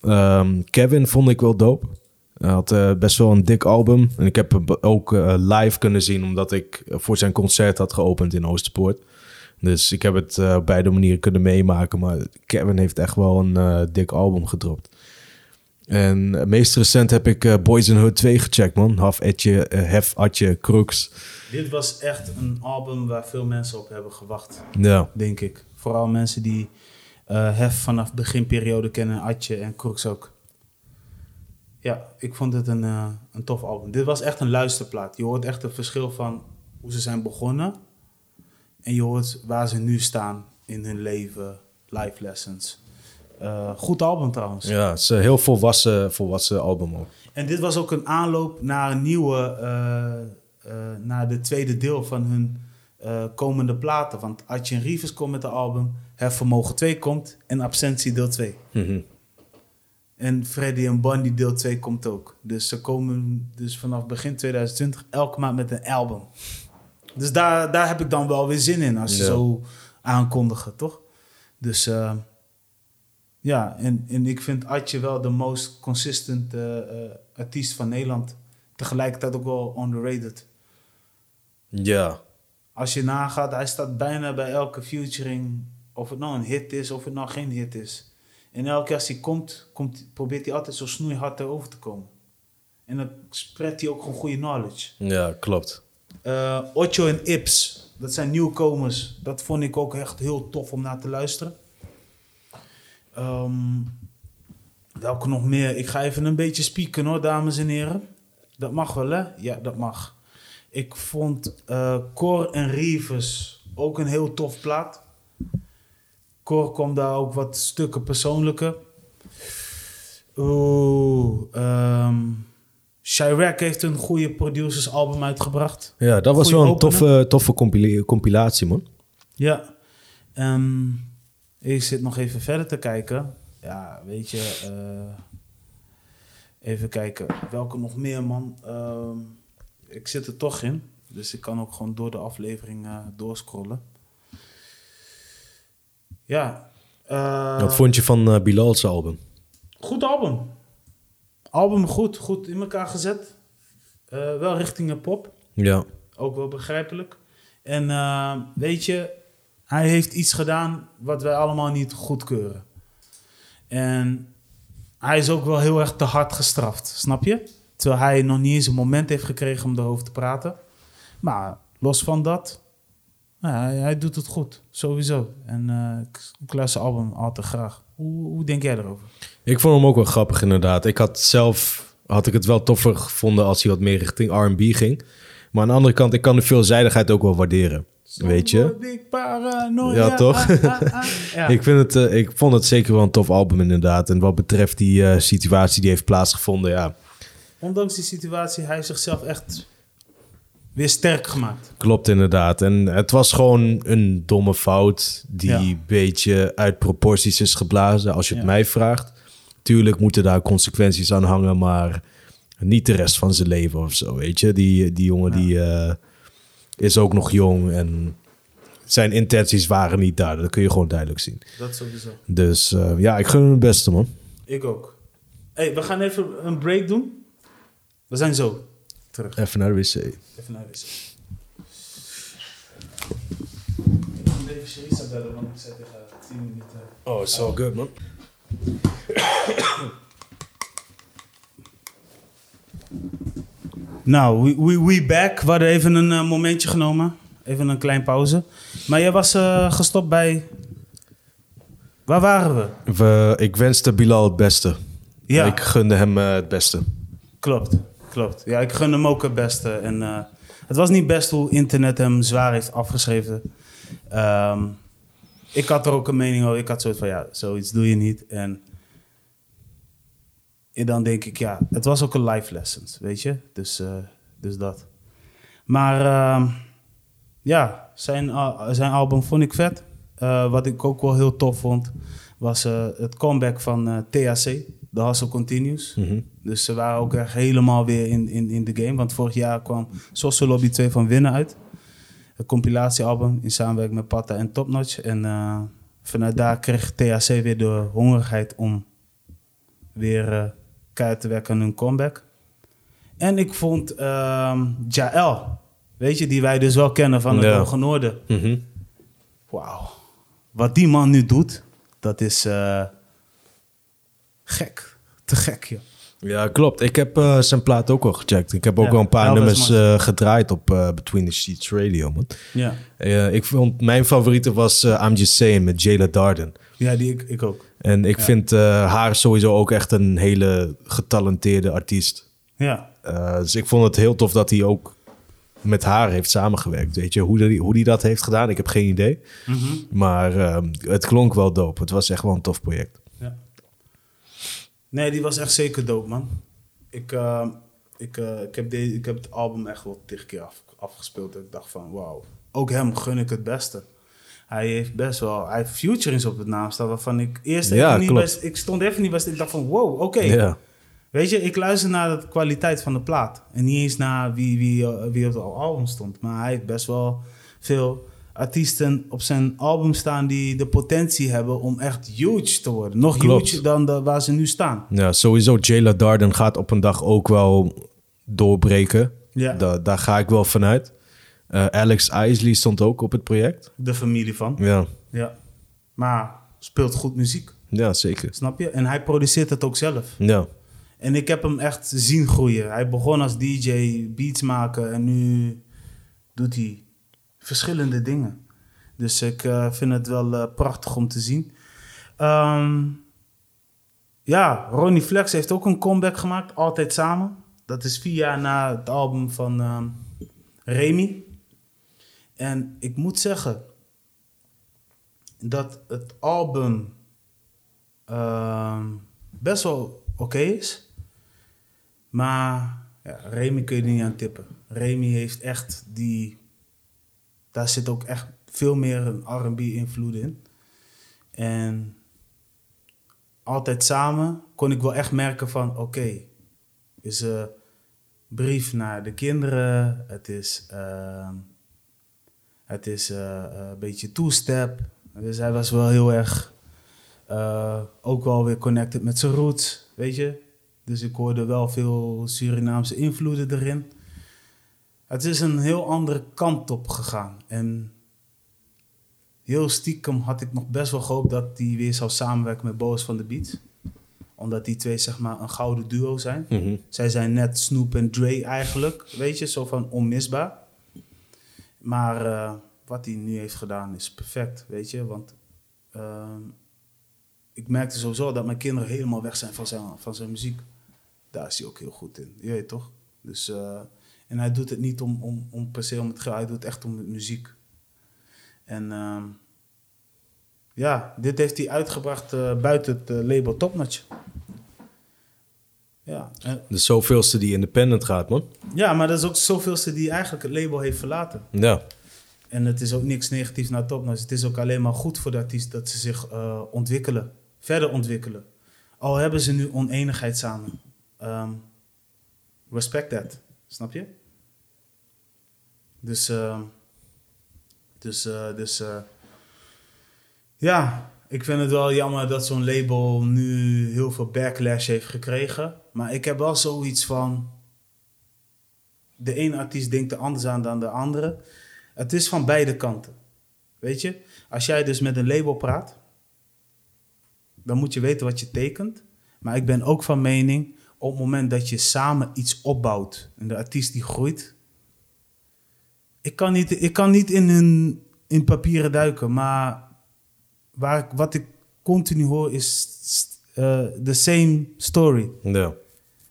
Ehm, Kevin vond ik wel dope. Hij had eh, best wel een dik album. En ik heb hem ook eh, live kunnen zien, omdat ik voor zijn concert had geopend in Oosterpoort. Dus ik heb het eh, op beide manieren kunnen meemaken. Maar Kevin heeft echt wel een eh, dik album gedropt. En meest recent heb ik eh, Boys in Hood 2 gecheckt, man. Haf Etje, eh, Hef Atje, Crooks. Dit was echt een album waar veel mensen op hebben gewacht. Ja, denk ik. Vooral mensen die eh Hef vanaf beginperiode kennen, Atje en Crooks ook. Ja, ik vond het een, een tof album. Dit was echt een luisterplaat. Je hoort echt het verschil van hoe ze zijn begonnen. En je hoort waar ze nu staan in hun leven, life lessons. Eh, goed album trouwens. ja het is een heel volwassen, volwassen album ook. En dit was ook een aanloop naar een nieuwe, eh, eh, naar de tweede deel van hun eh, komende platen. Want Atje en Rivers komt met de album, Hef Vermogen 2 komt en Absentie deel 2. Mhm. En Freddy en Bundy deel 2 komt ook. Dus ze komen dus vanaf begin 2020 elke maand met een album. Dus daar, daar heb ik dan wel weer zin in als ze Ja. zo aankondigen, toch? Dus eh, ja, en, en ik vind Atje wel de most consistent eh, eh, artiest van Nederland. Tegelijkertijd ook wel underrated. Ja, Als je nagaat, hij staat bijna bij elke featuring. Of het nou een hit is, of het nou geen hit is. En elke keer als hij komt, komt probeert hij altijd zo snoeihard erover te komen. En dan spreadt hij ook gewoon goede knowledge. ja klopt. Eh Ocho en Ips, dat zijn nieuwkomers. Dat vond ik ook echt heel tof om naar te luisteren. Ehm, welke nog meer? Ik ga even een beetje spieken hoor, dames en heren. Dat mag wel, hè? Ja, dat mag. Ik vond eh Cor en Rivers ook een heel tof plaat. Cor kwam daar ook wat stukken persoonlijke. Oeh, Chirac heeft een goede producersalbum uitgebracht. Ja, dat was Goeie wel een opener. toffe, toffe compila- compilatie, man. Ja. Ehm, ik zit nog even verder te kijken. Ja, weet je. eh, even kijken. Welke nog meer, man? Ehm, ik zit er toch in. Dus ik kan ook gewoon door de aflevering eh, doorscrollen. Ja. eh, Wat vond je van Bilal's album? Goed album. Album goed. Goed in elkaar gezet. Wel richting een pop. Ja. Ook wel begrijpelijk. En weet je, hij heeft iets gedaan wat wij allemaal niet goedkeuren. En hij is ook wel heel erg te hard gestraft, snap je? Terwijl hij nog niet eens een moment heeft gekregen om erover te praten. Maar los van dat, hij, doet het goed, sowieso. En eh, ik, ik luister album altijd graag. Hoe, hoe denk jij erover? Ik vond hem ook wel grappig, inderdaad. Ik had zelf had ik het wel toffer gevonden als hij wat meer richting R&B ging. Maar aan de andere kant, ik kan de veelzijdigheid ook wel waarderen. Weet je? Ja, toch? Ah, ah, ah. Ja. Ik, vind het, eh, ik vond het zeker wel een tof album, inderdaad. En wat betreft die eh, situatie die heeft plaatsgevonden, ja, Ondanks die situatie, hij heeft zichzelf echt weer sterk gemaakt. klopt inderdaad. En het was gewoon een domme fout die Ja. een beetje uit proporties is geblazen, als je het Ja. mij vraagt. Tuurlijk moeten daar consequenties aan hangen, maar niet de rest van zijn leven of zo, weet je. Die, die jongen die eh, is ook nog jong en zijn intenties waren niet daar. Dat kun je gewoon duidelijk zien. Dat sowieso. Dus eh, ja, ik gun hem het beste, man. Ik ook. hey, we gaan even een break doen. We zijn zo terug. Even naar de wc. Even naar de wc. Ik moet even Sherissa bellen, want ik zet tegen 10 minuten. Oh, it's all good, man. Nou, we, we, we back. We hadden even een eh, momentje genomen. Even een klein pauze. Maar jij was eh, gestopt bij... Waar waren we? We, ik wenste Bilal het beste. Ja. Ik gunde hem eh, het beste. Klopt, klopt. Ja, ik gun hem ook het beste. En het was niet best hoe internet hem zwaar heeft afgeschreven. Ehm, ik had er ook een mening over. Ik had zoiets van, ja, zoiets doe je niet. En, en dan denk ik, ja, het was ook een life lessons, weet je. Dus, eh, dus dat. Maar ehm, ja, zijn, zijn album vond ik vet. Eh, wat ik ook wel heel tof vond, was eh, het comeback van THC. The Hustle Continues. Mhm. Dus ze waren ook echt helemaal weer in, in, in de game. Want vorig jaar kwam Social Lobby 2 van Winnen uit. Een compilatiealbum in samenwerking met Patta en Topnotch. En vanuit daar kreeg THC weer de hongerigheid om weer keihard te werken aan hun comeback. En ik vond ehm Jaël, weet je, die wij dus wel kennen van het Ja. Hoge Noorden. Mhm. Wauw. Wat die man nu doet, dat is eh, gek. Te gek, joh. Ja, klopt. Ik heb eh, zijn plaat ook al gecheckt. Ik heb ook Ja, wel een paar nummers eh, gedraaid op Between the Sheets Radio, man. Ja, ik vond, mijn favoriete was I'm Just Saying met Jayla Darden. Ja die ik, ik ook. En ik Ja. vind eh, haar sowieso ook echt een hele getalenteerde artiest. Ja, Eh, dus ik vond het heel tof dat hij ook met haar heeft samengewerkt. Weet je, hoe die, hoe die dat heeft gedaan, ik heb geen idee. Mhm. Maar eh, het klonk wel dope. Het was echt wel een tof project. ja. Nee, die was echt zeker dope, man. Ik, eh, ik, ik, heb de, ik heb het album echt wel tig keer af, afgespeeld. En ik dacht van, wauw. Ook hem gun ik het beste. Hij heeft best wel... Hij heeft featurings op het naam staan waarvan ik eerst Ja, even niet klopt. best... Ik stond even niet best... Ik dacht van, wow, oké. Ja. Weet je, ik luister naar de kwaliteit van de plaat. En niet eens naar wie, wie, eh, wie op het album stond. Maar hij heeft best wel veel artiesten op zijn album staan... die de potentie hebben om echt huge te worden. Nog Klopt. huge dan de, waar ze nu staan. Ja, sowieso Jayla Darden gaat op een dag ook wel doorbreken. Ja. Da- daar ga ik wel vanuit. Eh, Alex Isley stond ook op het project. De familie van. Ja, Ja. Maar speelt goed muziek, ja zeker. snap je? En hij produceert het ook zelf. Ja. En ik heb hem echt zien groeien. Hij begon als DJ, beats maken en nu doet hij verschillende dingen. Dus ik eh, vind het wel eh, prachtig om te zien. Ehm, ja, Ronnie Flex heeft ook een comeback gemaakt, altijd samen. Dat is vier jaar na het album van ehm Remy. En ik moet zeggen, dat het album ehm, best wel oké is. Maar Remy kun je er niet aan tippen. Remy heeft echt die... Daar zit ook echt veel meer een R&B invloed in. En altijd samen kon ik wel echt merken van... Oké, is een brief naar de kinderen. Het is... ehm, het is eh, een beetje two-step. Dus hij was wel heel erg... eh, ook wel weer connected met zijn roots, weet je. Dus ik hoorde wel veel Surinaamse invloeden erin. Het is een heel andere kant op gegaan. En heel stiekem had ik nog best wel gehoopt dat hij weer zou samenwerken met Boas van de Beats. Omdat die twee zeg maar een gouden duo zijn. Mhm. Zij zijn net Snoop en Dre eigenlijk, weet je, zo van onmisbaar. Maar eh, wat hij nu heeft gedaan is perfect, weet je. Want ehm, ik merkte sowieso dat mijn kinderen helemaal weg zijn van zijn, van zijn muziek. Daar is hij ook heel goed in, je weet toch? Dus, eh, en hij doet het niet om, om, om per se om het geld, hij doet het echt om de muziek. En ehm, ja, dit heeft hij uitgebracht eh, buiten het label Topnotch. Ja, De zoveelste die independent gaat, man. ja, maar dat is ook zoveelste die eigenlijk het label heeft verlaten. Ja. En het is ook niks negatiefs naar Topnotch. Het is ook alleen maar goed voor de artiest dat ze zich eh, ontwikkelen. Verder ontwikkelen. Al hebben ze nu oneenigheid samen. Ehm, respect that. Snap je? Dus, ehm, dus, eh, dus eh, ja, ik vind het wel jammer dat zo'n label nu heel veel backlash heeft gekregen. Maar ik heb wel zoiets van, de ene artiest denkt er anders aan dan de andere. Het is van beide kanten. Weet je, als jij dus met een label praat, dan moet je weten wat je tekent. Maar ik ben ook van mening, op het moment dat je samen iets opbouwt en de artiest die groeit. Ik kan niet, ik kan niet in in papieren duiken, maar waar, wat ik continu hoor is eh the same story. Ja.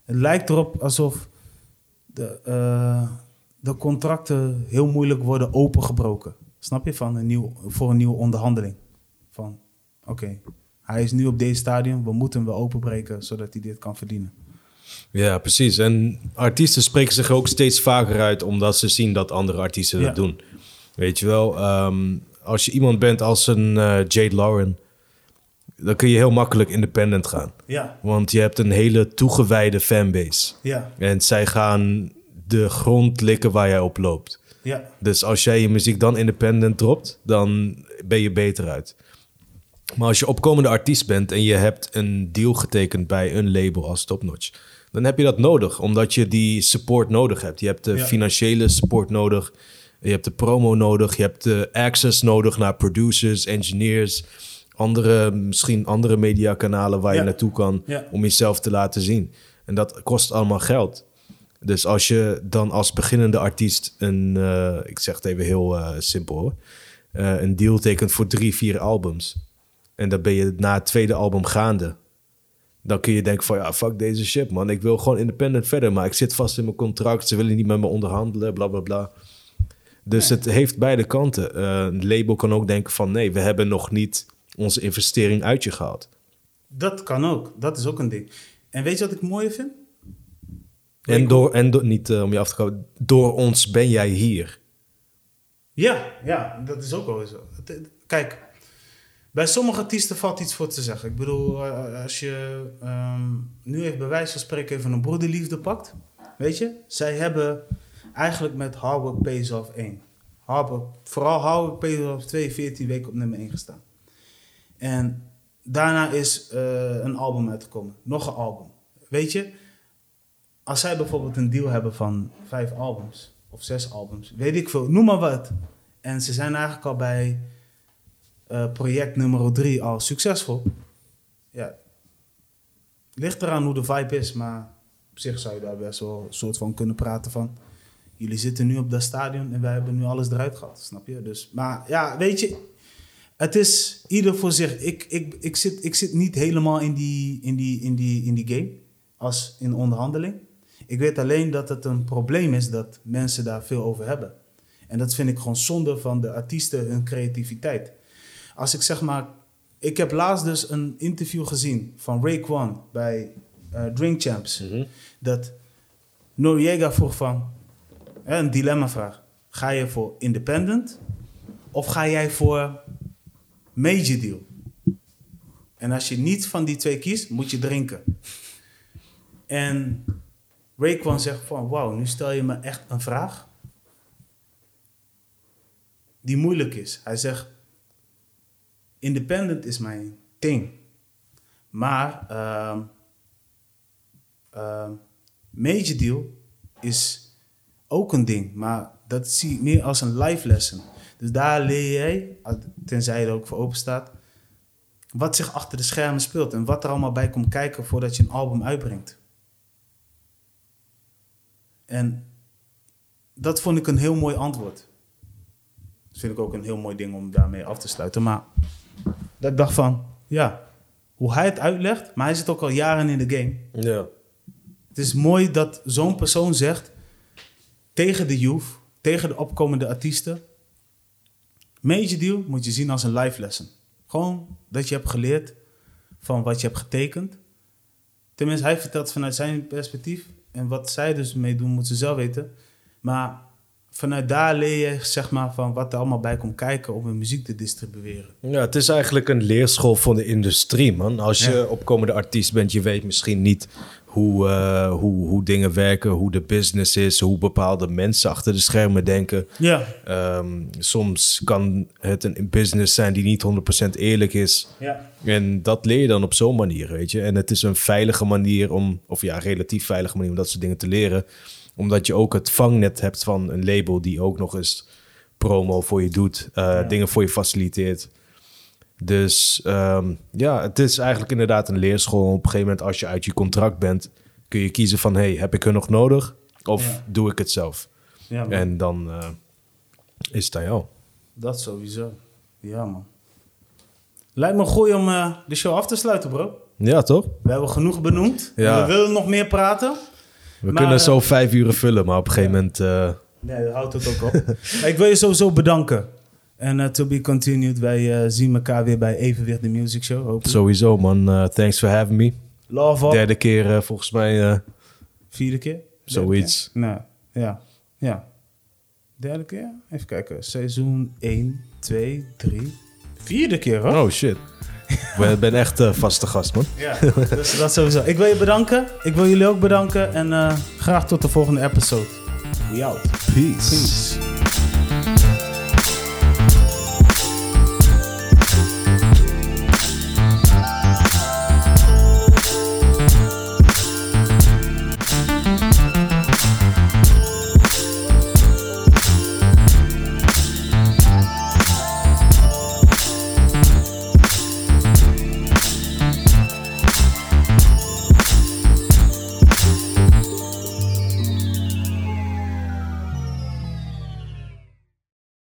Het lijkt erop alsof de, eh, de contracten heel moeilijk worden opengebroken. Snap je? Van een nieuw, voor een nieuwe onderhandeling. Van, oké, hij is nu op deze stadium, we moeten hem wel openbreken zodat hij dit kan verdienen. Ja, precies. En artiesten spreken zich ook steeds vaker uit omdat ze zien dat andere artiesten dat doen. Weet je wel, ehm, als je iemand bent als een eh, Jade Lauren, dan kun je heel makkelijk independent gaan. Ja, Want je hebt een hele toegewijde fanbase. ja, En zij gaan de grond likken waar jij op loopt. ja, Dus als jij je muziek dan independent dropt, dan ben je beter uit. Maar als je opkomende artiest bent en je hebt een deal getekend bij een label als Topnotch, dan heb je dat nodig, omdat je die support nodig hebt. Je hebt de Ja. financiële support nodig, je hebt de promo nodig, je hebt de access nodig naar producers, engineers, andere, misschien andere mediakanalen waar je naartoe kan Ja. om jezelf te laten zien. En dat kost allemaal geld. Dus als je dan als beginnende artiest een, eh, ik zeg het even heel eh, simpel hoor, eh, een deal tekent voor drie, vier albums. En dan ben je na het tweede album gaande. Dan kun je denken van ja, fuck deze shit man. Ik wil gewoon independent verder, maar ik zit vast in mijn contract. Ze willen niet met me onderhandelen, bla bla bla. Dus het heeft beide kanten. Een label kan ook denken van nee, we hebben nog niet onze investering uit je gehaald. dat kan ook. Dat is ook een ding. En weet je wat ik mooier vind? En, door, en door, niet eh, om je af te komen, door ons ben jij hier. Ja, ja, dat is ook wel zo. Kijk, bij sommige artiesten valt iets voor te zeggen. Ik bedoel, eh, als je ehm, nu even bij wijze van spreken even een broederliefde pakt. Weet je, zij hebben eigenlijk met Hard Work Pays Off 1. Hard Work- vooral Hard Work Pays Off 2, 14 weken op nummer 1 gestaan. En daarna is eh, een album uitgekomen. Nog een album. Weet je, als zij bijvoorbeeld een deal hebben van vijf albums of zes albums, weet ik veel, noem maar wat. En ze zijn eigenlijk al bij eh, project nummer drie al succesvol. Ja, ligt eraan hoe de vibe is, maar op zich zou je daar best wel een soort van kunnen praten van. Jullie zitten nu op dat stadion en wij hebben nu alles eruit gehad, snap je? Dus, maar ja, weet je, het is ieder voor zich. Ik, ik, ik, zit, ik zit niet helemaal in die, in, die, in, die, in die game als in onderhandeling. Ik weet alleen dat het een probleem is dat mensen daar veel over hebben. En dat vind ik gewoon zonde van de artiesten, hun creativiteit. als ik zeg maar... Ik heb laatst dus een interview gezien van Ray bij eh, Drink Champs. Dat Noriega vroeg van... hè, een dilemma-vraag. Ga je voor independent of ga jij voor major deal? En als je niet van die twee kiest, moet je drinken. En Rayquan zegt van, wauw, nu stel je me echt een vraag die moeilijk is. Hij zegt, independent is mijn ding. Maar ehm, major deal is ook een ding. Maar dat zie ik meer als een life lesson. Dus daar leer jij, tenzij je er ook voor open staat, wat zich achter de schermen speelt. En wat er allemaal bij komt kijken voordat je een album uitbrengt. En dat vond ik een heel mooi antwoord. Dat vind ik ook een heel mooi ding om daarmee af te sluiten. Maar dat ik dacht van, ja, hoe hij het uitlegt, maar hij zit ook al jaren in de game. Ja. Het is mooi dat zo'n persoon zegt tegen de youth, tegen de opkomende artiesten. Major deal moet je zien als een life lesson. Gewoon dat je hebt geleerd van wat je hebt getekend. Tenminste, hij vertelt vanuit zijn perspectief. En wat zij dus mee doen, moeten ze zelf weten. Maar vanuit daar leer je zeg maar van wat er allemaal bij komt kijken om een muziek te distribueren. Ja, het is eigenlijk een leerschool van de industrie, man. Als je Ja. opkomende artiest bent, je weet misschien niet hoe, eh, hoe, hoe dingen werken, hoe de business is, hoe bepaalde mensen achter de schermen denken. Ja, Ehm, soms kan het een business zijn die niet 100% eerlijk is. ja, En dat leer je dan op zo'n manier, weet je. En het is een veilige manier om, of ja, relatief veilige manier om dat soort dingen te leren. Omdat je ook het vangnet hebt van een label die ook nog eens promo voor je doet, eh, dingen voor je faciliteert. Dus ehm, ja, het is eigenlijk inderdaad een leerschool. Op een gegeven moment, als je uit je contract bent, kun je kiezen van... hey, heb ik hun nog nodig? Of Ja. doe ik het zelf? ja man. En dan eh, is het aan jou. dat sowieso. Ja man. Lijkt me goed om eh, de show af te sluiten bro. Ja, toch? We hebben genoeg benoemd. Ja. We willen nog meer praten. We Maar, kunnen eh, zo vijf uren vullen, maar op een gegeven moment... Nee, dat houdt het ook op. Ik wil je sowieso bedanken. En eh, to be continued. Wij eh, zien elkaar weer bij Evenwicht de Music Show. Hopelijk. Sowieso, man. Eh, thanks for having me. Love up. Derde keer volgens mij. Vierde keer? Zoiets. Nou, ja. Ja. Derde keer? Even kijken. Seizoen 1, 2, 3. Vierde keer hoor. oh shit. Ik ben echt vaste gast, man. Ja, dus dat sowieso. Ik wil je bedanken. Ik wil jullie ook bedanken. En graag tot de volgende episode. We out. Peace. Peace.